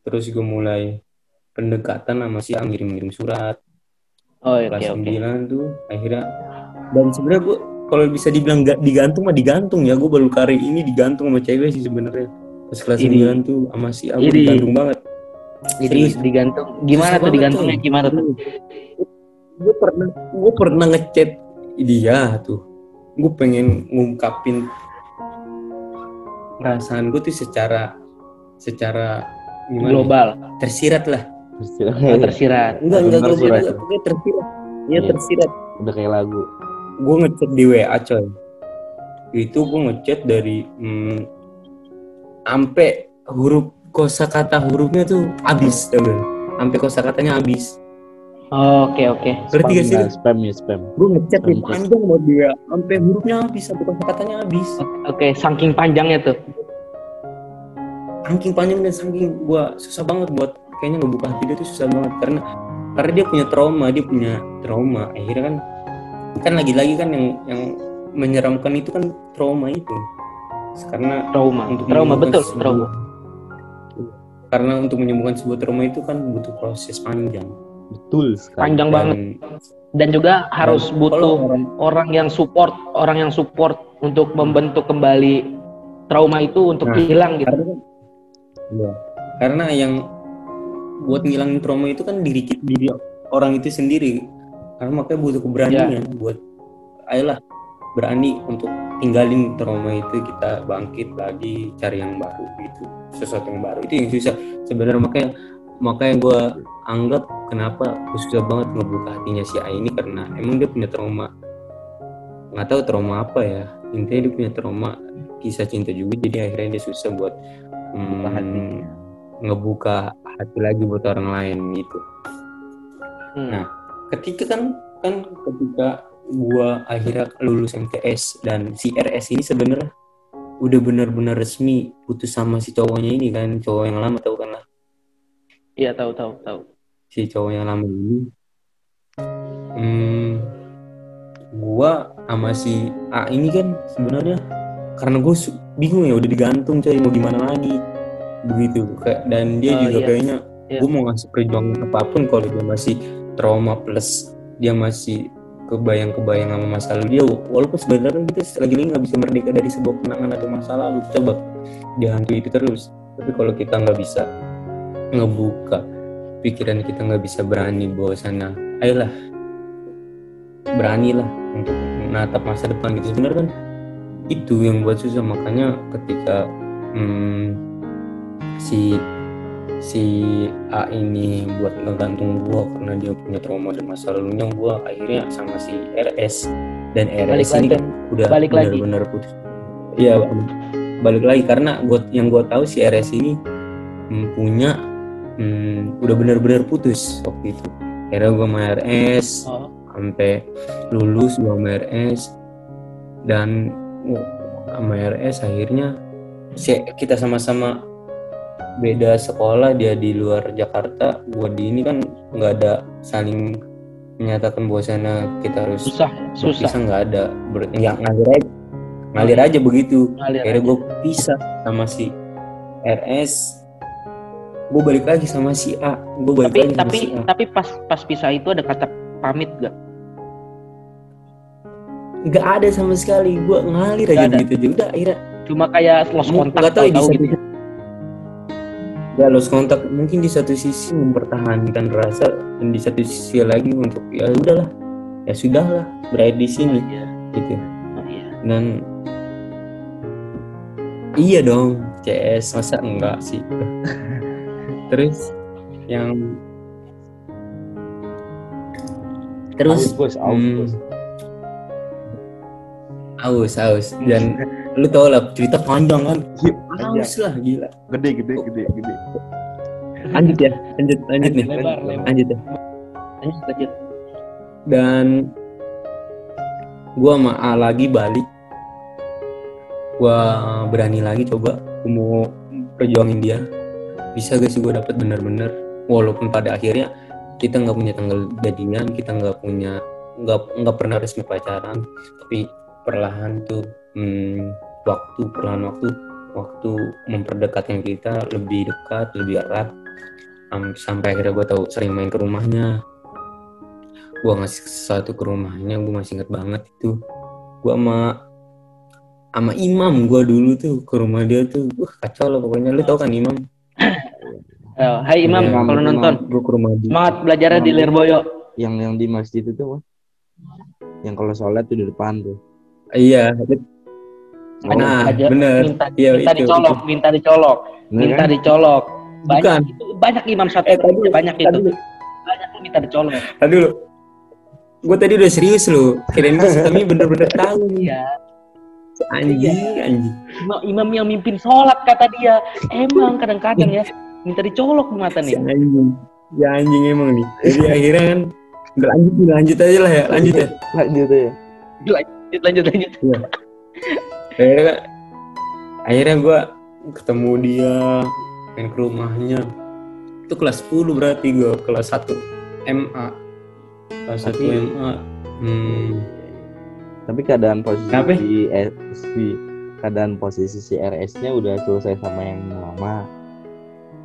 Terus gue mulai pendekatan sama si A ngirim-ngirim surat oh oke kelas oke. 9 tuh akhirnya. Dan sebenarnya gue kalau bisa dibilang ga- digantung mah digantung ya. Gue baru kali ini digantung sama cewek sih sebenarnya. Pas kelas Ini. 9 tuh sama si A gue Ini. digantung banget. Jadi digantung. Gimana Susah tuh digantungnya? coy. gimana tuh? Gue pernah gue pernah ngechat dia tuh. Gue pengen ngungkapin perasaan gue tuh secara secara gimana ya? global. Tersirat lah oh, tersirat. Enggak enggak enggak, pokoknya tersirat. Ya Iya. tersirat. Udah kayak lagu. Gue ngechat di WA coy. Itu gue ngechat dari hmm, sampai huruf kosakata hurufnya tuh habis temen sampai kosakatanya habis. Oh, oke oke. Ngerti gak sih spam, spam ya spam. Gue ngechat di panjang mau dia. Sampai hurufnya habis sampai kosakatanya habis. Oke saking panjangnya tuh. Saking panjang dan saking gua susah banget buat kayaknya ngebuka hati dia tuh susah banget karena karena dia punya trauma dia punya trauma. Akhirnya kan kan lagi-lagi kan yang yang menyeramkan itu kan trauma itu. Karena trauma. untuk trauma menyembuhkan betul sebuah- trauma. Karena untuk menyembuhkan sebuah trauma itu kan butuh proses panjang. Betul sekali. Panjang Dan banget. Dan juga harus butuh orang- orang yang support orang yang support untuk membentuk kembali trauma itu untuk Nah, hilang gitu. karena kan- Iya. karena yang buat ngilangin trauma itu kan diri ki- diri orang itu sendiri. Karena makanya butuh keberanian buat ayolah berani untuk tinggalin trauma itu kita bangkit lagi cari yang baru gitu sesuatu yang baru. Itu yang susah. Sebenarnya makanya makanya gue anggap kenapa gue susah banget ngebuka hatinya si A ini karena emang dia punya trauma. Nggak tahu trauma apa ya. Intinya dia punya trauma kisah cinta juga jadi akhirnya dia susah buat hmm. Ngebuka hati lagi buat orang lain gitu. Hmm. Nah, ketika kan kan ketika gua akhirnya lulus MTS dan si RS ini sebenarnya udah benar-benar resmi putus sama si cowoknya ini kan cowok yang lama tau kan lah. Iya tahu tahu tahu si cowok yang lama ini. Hmm, gua sama si A ini kan sebenarnya karena gue bingung ya udah digantung coy mau gimana lagi begitu kayak dan dia Oh, juga iya. kayaknya Iya. gue mau ngasih perjuangan apa pun kalau dia masih trauma plus dia masih kebayang-kebayang sama masa lalu dia. Walaupun sebenarnya kita lagi-lagi nggak bisa merdeka dari sebuah kenangan atau masa lalu. Coba dihantui itu terus. Tapi kalau kita nggak bisa ngebuka pikiran kita nggak bisa berani bawa sana ayolah. Beranilah untuk menatap masa depan gitu. Sebenarnya kan itu yang buat susah. Makanya ketika hmm, si si A ini buat ngegantung gua karena dia punya trauma dan masa lalunya gua akhirnya sama si RS dan Balik RS ini lagi. kan udah Balik lagi. benar-benar putus iya balik lagi karena gua yang gua tahu si RS ini hmm, punya hmm, udah benar-benar putus waktu itu akhirnya gua sama RS oh sampai lulus gua sama RS dan uh, sama RS akhirnya si- kita sama-sama beda sekolah dia di luar Jakarta gua di ini kan nggak ada saling menyatakan bahwasanya kita harus susah susah. nggak ada. Ber, ya, ngalir aja. Ngalir aja begitu. Ngalir akhirnya aja. gue pisah sama si RS gue balik lagi sama si A. Gue balik tapi lagi sama tapi si A. tapi pas pas pisah itu ada kata pamit gak nggak ada sama sekali. Gue ngalir aja Nggak ada. begitu aja. Udah akhirnya cuma kayak lost kontak nggak tahu tahu gitu ya lost kontak mungkin di satu sisi mempertahankan rasa dan di satu sisi lagi untuk ya udahlah. Ya sudahlah berada di sini. Iya. gitu. Oh, iya. dan iya dong CS masa enggak sih? (laughs) Terus yang terus? Aus. Hmm, aus aus. Dan (laughs) lu tau lah cerita panjang kan? Panjang. aus lah gila. Gede gede gede gede. Lanjut ya lanjut lanjut nih. Lebar, lebar. lanjut ya. Lanjut, lanjut. dan gua sama A lagi balik. Gua berani lagi coba gua mau perjuangin dia. Bisa gak sih gua dapet bener-bener? Walaupun pada akhirnya kita nggak punya tanggal jadian kita nggak punya nggak nggak pernah resmi pacaran. Tapi perlahan tuh hmm, waktu perlahan waktu waktu memperdekatkan kita lebih dekat lebih erat. Am- sampai akhirnya gue tahu sering main ke rumahnya. Gue ngasih sesuatu ke rumahnya gue masih inget banget itu. Gue sama sama imam gue dulu tuh ke rumah dia tuh. Wah kacau lah pokoknya. Lu tau kan imam? (coughs) Oh, hai Imam, Iya, kalau nonton. gue ke rumah dia. Semangat belajarnya di Lirboyo. yang yang di masjid itu Bos. yang kalau sholat tuh di depan tuh iya Oh, nah aja bener minta, Iya, minta itu, dicolok, minta dicolok, Bener minta kan? dicolok. Banyak Bukan. itu banyak imam satu Eh, tadi- banyak itu. tadi Banyak tuh minta dicolok. tadi lu gue tadi udah serius lu kirain gue kami bener-bener tahu nih Iya. anjing anjing Imam, imam yang mimpin sholat kata dia. Emang kadang-kadang ya minta dicolok mata si nih. anjing ya anjing emang nih jadi akhirnya kan lanjut lanjut aja lah ya lanjut ya lanjut ya Lanjut lanjut lanjut. akhirnya kan akhirnya gue ketemu dia main ke rumahnya. Itu kelas 10 berarti gue kelas 1 MA kelas 1 Tapi- MA hmm, tapi keadaan posisi si, eh, si keadaan posisi si RS-nya udah selesai sama yang lama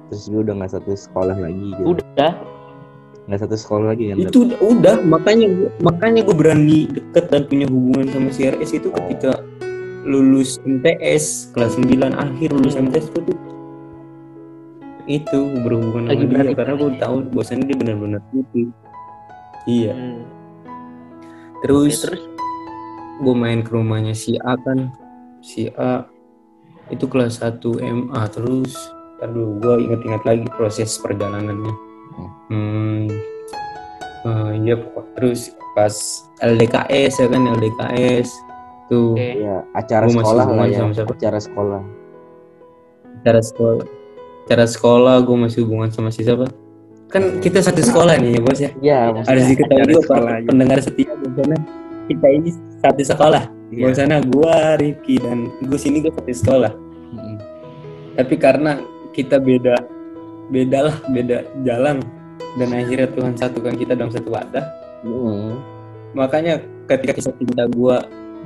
terus dia udah nggak satu sekolah lagi gitu. Udah. Nggak satu sekolah lagi kan itu udah, udah makanya gua- makanya gue berani deket dan punya hubungan sama si RS itu ketika lulus MTS kelas 9 akhir lulus MTS itu tuh. Itu berhubungan Lagi sama dia karena gue tahu bosannya dia benar-benar gitu iya. Hmm. terus, Ya, terus? gue main ke rumahnya si A kan. Si A itu kelas 1 MA terus aduh gue inget-inget lagi proses perjalanannya hmm. Eh, iya pokok- terus pas LDKS ya kan LDKS tuh oke. ya acara Gua sekolah lah ya sama siapa? acara sekolah. Cara sekolah cara sekolah gue masih hubungan sama si siapa? Kan kita satu sekolah nih ya bos ya? Ya harus diketahui acara juga. Pendengar setia bahwasanya kita ini satu sekolah. Iya. bahwasanya gue Rifki dan gus ini gue satu sekolah. Mm-mm. tapi karena kita beda beda lah beda jalan. Dan akhirnya Tuhan satukan kita dalam satu wadah. Mm. makanya ketika kisah cinta gue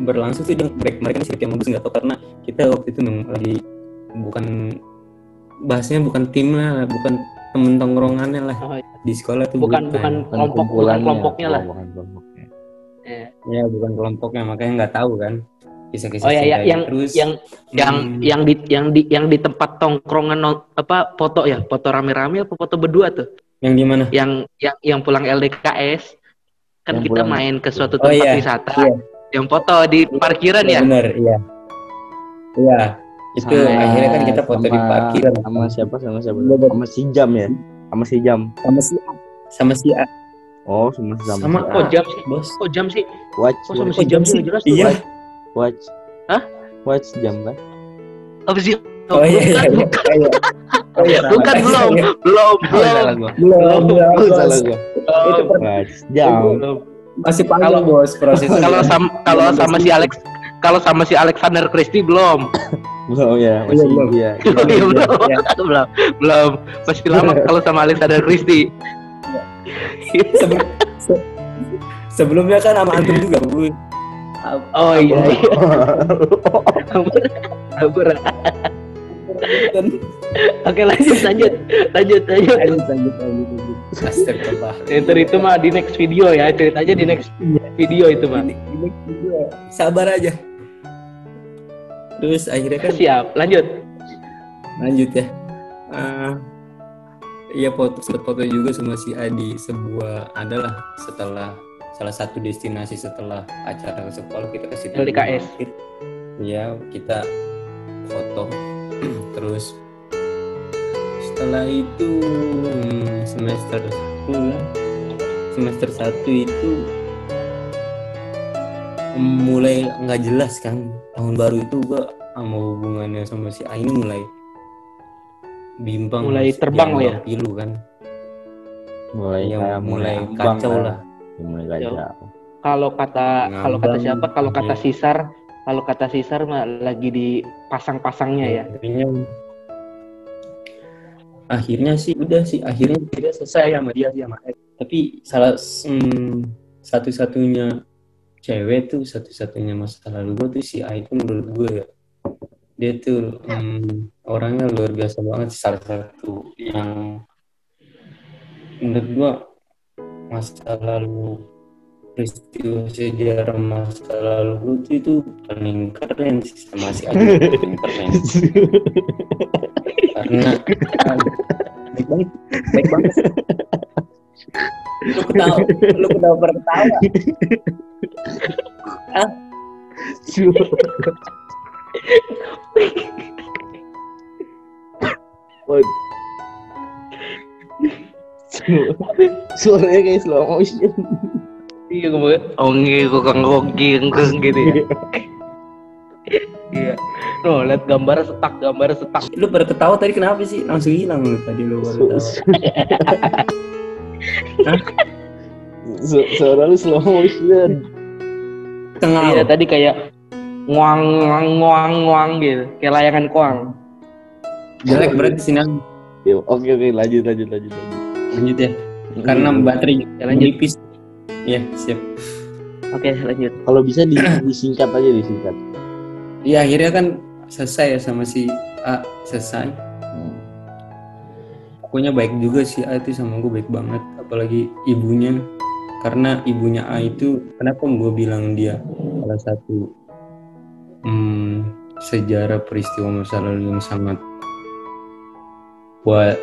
berlangsung tuh dengan mereka mereka sih yang bagus nggak tahu. Karena kita waktu itu memang lagi bukan bahasnya bukan tim lah bukan temen tongkrongannya lah. Oh, iya. di sekolah tuh bukan bukan. Bukan kelompok bukan kelompoknya lah. Oh, bukan kelompoknya. Ya. ya bukan kelompoknya makanya nggak tahu kan kisah-kisah Oh ya, ya yang terus. yang yang hmm, yang di yang di yang di tempat tongkrongan apa foto ya? Foto rame-rame apa foto berdua tuh? Yang di mana? Yang yang yang pulang LDKS kan Yang kita pulang- main ke suatu Oh, tempat iya. wisata Iya. yang foto di parkiran ya? benar iya. Iya itu Sama- akhirnya kan kita foto di sama- parkiran. sama siapa sama siapa? Iya, sama si jam ya? Sama si jam. Sama si sama si A. Oh sama si jam. Sama kok A. jam sih? bos. Kok jam sih? Watch kok sama si jam sih? jelas tuh iya watch. Hah? watch jam kan? Apa sih oh iya iya bukan, iya. bukan, oh, iya. Oh, iya. bukan belum belum oh, belum. salah gua. Belum belum oh, bos. salah gua. Itu watch jam. Belum. Masih panjang Kalau- bos prosesnya kalau sama kalau Belum sama si Alex kalau sama si Alexander Christie belum. Belum ya. Masih belum. (laughs) iya belum iya, belum iya. (laughs) belum belum. Masih lama kalau sama Alexander Christie. Sebelum- se- sebelumnya kan sama (laughs) antum juga bu oh iya iya kabur. Oke lanjut lanjut lanjut lanjut. lanjut lanjut lanjut lanjut Astagfirullah Itu itu mah di next video ya ceritanya di next video itu mah. Video. sabar aja terus akhirnya kan Siap lanjut. lanjut ya Eh, Iya foto foto juga sama si Adi sebuah adalah setelah salah satu destinasi setelah acara ke sekolah kita ke situ LDKS. Iya kita foto (clears throat) terus setelah itu hmm, semester satu ya, semester satu itu mulai nggak jelas kan tahun baru itu gua sama hubungannya sama si A ini mulai bimbang Mulai terbang lah ya? pilu kan mulai ya, mulai kacau kan. lah mulai Jauh. Kalau kata kalau kata siapa? Kalau kata Iya. Sisar, kalau kata Sisar mah lagi di pasang-pasangnya ya. akhirnya akhirnya sih udah sih akhirnya tidak selesai sama dia sih sama Ed. tapi salah hmm, satu-satunya cewek tuh satu-satunya masa lalu gue tuh si A itu menurut gue ya dia tuh hmm, orangnya luar biasa banget sih salah satu yang menurut gue masa lalu. Peristiwa sejarah masa lalu tuh itu paling keren sih. Sama si paling keren karena baik banget baik banget. Lu ketawa lu ketawa berketawa suaranya kayak slow motion. Iya gue ongi kok ngogi ngkeng gitu ya. Iya. Tuh, lihat gambar setak, gambar setak. lu pada ketawa tadi kenapa sih? Langsung hilang lu tadi lu baru ketawa Su- suara lu slow motion. Tengah. Iya, tadi kayak nguang nguang nguang nguang gitu, kayak layangan kuang. jelek berarti sini Ya, oke oke lanjut lanjut lanjut lanjut lanjut ya. Karena baterai Ya, lanjut. nipis ya siap. Oke, lanjut. kalau bisa di- disingkat aja disingkat. Iya akhirnya kan selesai ya sama si A selesai. Pokoknya baik juga si A itu sama gue baik banget. Apalagi ibunya. Karena ibunya A itu kenapa gue bilang dia salah satu hmm, sejarah peristiwa masa lalu yang sangat buat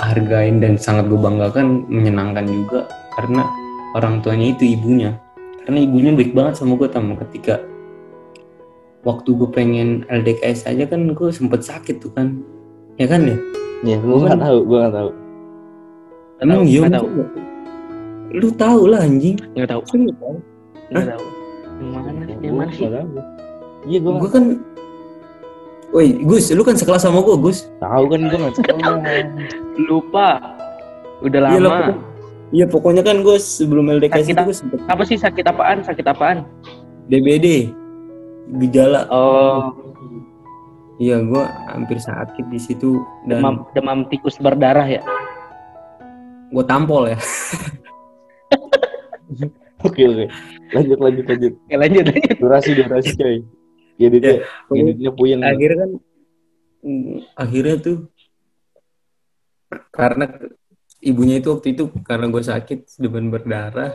hargain dan sangat gue banggakan menyenangkan juga karena orang tuanya itu ibunya karena ibunya baik banget sama gue tamu ketika waktu gue pengen LDKS aja kan gue sempet sakit tuh kan ya kan ya ya gue nggak tahu gue nggak tahu emang iya nggak tahu. nggak? lu tahu lah anjing Enggak tahu. Nggak tahu? Enggak tahu. Yang mana? Yang mana sih? Nggak iya gue gue kan Woi Gus lu kan sekelas sama gue Gus tahu kan gue nggak sekolah Lupa. Udah Iya, lama. iya pokoknya kan gue sebelum LDKS Sakit itu apa? gue sempet Apa sih sakit apaan? Sakit apaan? DBD gejala Oh, iya gue hampir sakit di situ dan demam demam tikus berdarah ya. gue tampol ya oke oke lanjut lanjut lanjut Oke, lanjut lanjut. durasi durasi coy editnya editnya puyeng. akhirnya kan mm, akhirnya tuh karena ibunya itu waktu itu karena gue sakit depan berdarah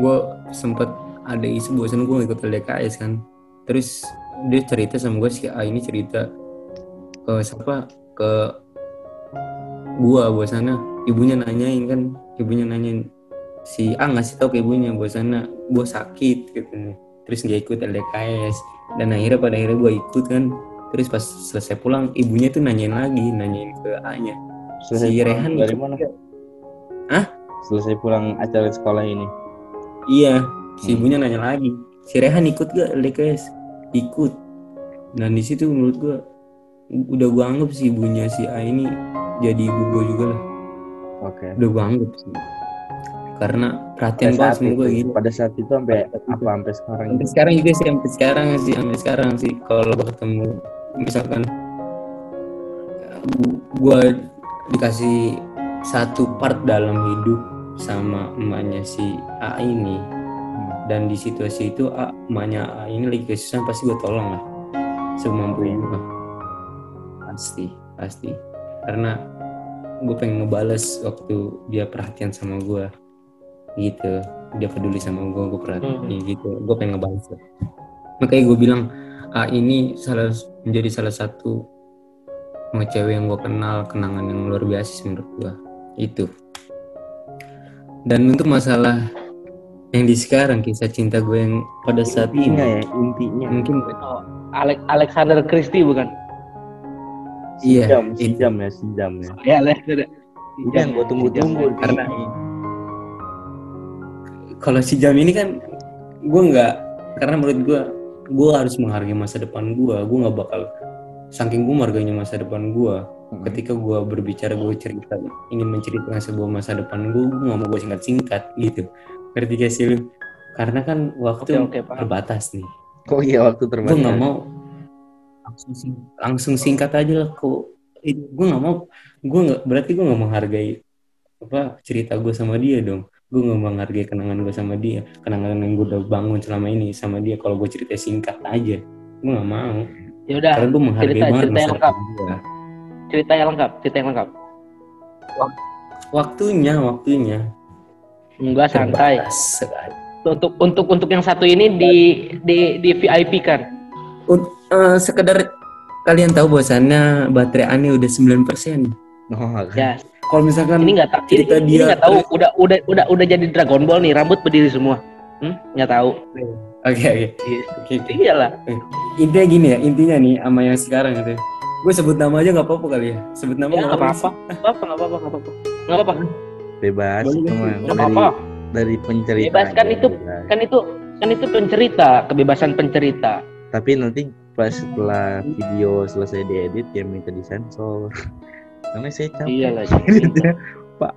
gue sempet ada isu bosan gue ikut LDKS kan. Terus dia cerita sama gue si A ini cerita ke siapa? Ke gua sana ibunya nanyain kan ibunya nanyain si A ngasih tahu ke ibunya sana gue sakit gitu terus dia ikut LDKS dan akhirnya pada akhirnya gue ikut kan. Terus pas selesai pulang ibunya tuh nanyain lagi nanyain ke A nya selesai si Rehan dari mana? nggak? selesai pulang acara sekolah ini. Iya si Hmm. ibunya nanya lagi. Si Rehan ikut gak LDKS ikut. Dan di situ menurut gue udah gue anggap si ibunya si A ini jadi ibu gue juga lah. Oke. Udah gue anggap. sih karena perhatian saat sama gue gitu. pada saat itu sampai apa sampai sekarang sampai gitu sekarang juga sih sampai sekarang sih sampai sekarang sih. Kalau gue ketemu misalkan gue dikasih satu part dalam hidup sama emaknya si A ini. Hmm. dan di situasi itu A, emaknya A ini lagi kesusahan pasti gue tolong lah. Semampu gue pasti pasti. Karena gue pengen ngebales waktu dia perhatian sama gue gitu dia peduli sama gue gue perhatian Hmm. gitu gue pengen ngebales lah. makanya gue bilang A ini salah menjadi salah satu sama cewek yang gue kenal kenangan yang luar biasa sih menurut gue itu dan untuk masalah yang di sekarang kisah cinta gue yang pada saat intinya ini ya intinya mungkin Oh, Alex Alexander Christie bukan? iya sejam itu. sejam ya sejam ya Ya, Alexander. yang gue tunggu-tunggu Karena- nih. Kalau si jam ini kan gue nggak karena menurut gue gue harus menghargai masa depan gue gue nggak bakal saking gue menghargainya masa depan gue Hmm. ketika gue berbicara gue cerita ingin menceritakan sebuah masa depan gue gue nggak mau gue singkat singkat gitu. Ngerti gak sih lu karena kan waktu oke, paham. terbatas nih. Kok iya waktu gue terbatas. nggak mau langsung sing- langsung singkat aja lah kok. Gue nggak mau gue nggak berarti gue nggak menghargai apa cerita gue sama dia dong gue nggak menghargai kenangan gue sama dia kenangan yang gue udah bangun selama ini sama dia kalau gue cerita singkat aja gue nggak mau Ya udah, karena gue menghargai cerita- banget cerita yang lengkap. gue cerita yang lengkap, cerita yang lengkap. waktunya waktunya Enggak santai. Untuk untuk untuk yang satu ini di di di VIP kan. Un- eh, sekedar kalian tahu bahwasannya baterai Ani udah 9% oh, kan. Ya, kalau misalkan ini nggak tahu. Ini, cerita ini dia- nggak tahu. Udah udah udah udah jadi Dragon Ball nih, rambut berdiri semua. Hmm? Nggak tahu. oke oke oke oke. Iyalah. intinya gini ya intinya nih sama yang sekarang gitu gue sebut nama aja nggak apa-apa kali ya sebut nama Ya, nggak nggak apa-apa. Nggak apa-apa, nggak apa-apa, nggak apa-apa. Nggak apa-apa. bebas. Nggak dari apa-apa. dari pencerita Bebas kan aja, itu bebas. kan itu kan itu pencerita, kebebasan pencerita. tapi nanti pas setelah video selesai diedit ya minta disensor (laughs) karena saya capek. Iyalah. (laughs) editnya pak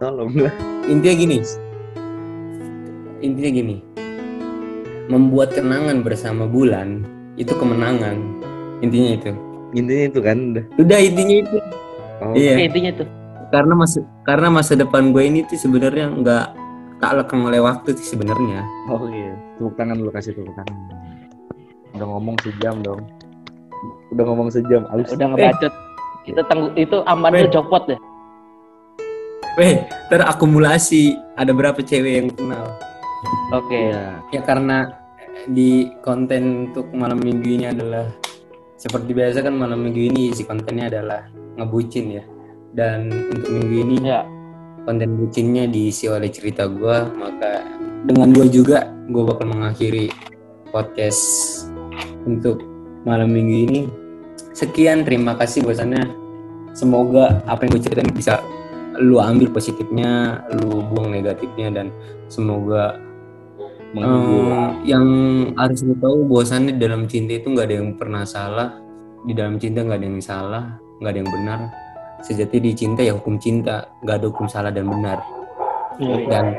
tolonglah intinya gini. Intinya gini. Membuat kenangan bersama bulan itu kemenangan. Intinya itu. Intinya itu kan udah. Udah intinya itu. Oh, iya. Oke, intinya tuh. karena masa karena masa depan gue ini tuh sebenarnya nggak tak lekang oleh waktu sih sebenarnya. Oh iya. Tepuk tangan lu kasih tepuk tangan. Udah ngomong sejam dong. Udah ngomong sejam alus Udah ngebacot. Itu tangguh itu aman lu copot deh. Weh, terakumulasi ada berapa cewek yang kenal Oke. Iya. ya karena di konten untuk malam minggu ini adalah seperti biasa kan malam minggu ini isi kontennya adalah ngebucin ya dan untuk minggu ini Ya. konten bucinnya diisi oleh cerita gua maka dengan gua juga gua bakal mengakhiri podcast untuk malam minggu ini sekian terima kasih bahwasannya semoga apa yang gue ceritain bisa lu ambil positifnya lu buang negatifnya dan semoga Eh, yang harus lu tahu bahwasannya di dalam cinta itu nggak ada yang pernah salah. Di dalam cinta nggak ada yang salah nggak ada yang benar. Sejati di cinta ya hukum cinta nggak ada hukum salah dan benar. Dan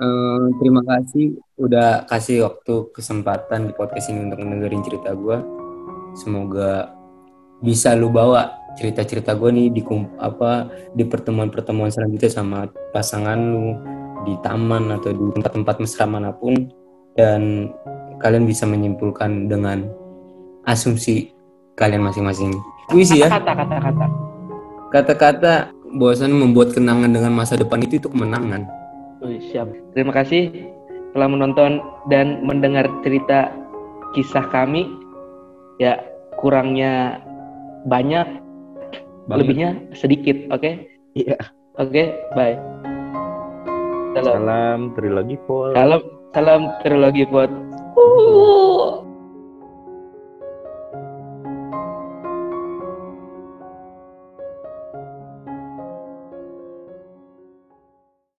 eh, terima kasih udah kasih waktu kesempatan di podcast ini untuk mendengarin cerita gue semoga bisa lu bawa cerita-cerita gue nih di apa di pertemuan-pertemuan selanjutnya sama pasangan lu di taman atau di tempat-tempat mesra mana pun dan kalian bisa menyimpulkan dengan asumsi kalian masing-masing. Puisi ya, Kata kata kata. kata-kata bahwasan membuat kenangan dengan masa depan itu itu kemenangan. Wih, siap. Terima kasih telah menonton dan mendengar cerita kisah kami. Ya, kurangnya banyak, Banget. lebihnya sedikit, oke? Iya. Oke, bye. Salam. salam trilogi pol Salam, salam trilogi buat. Uh.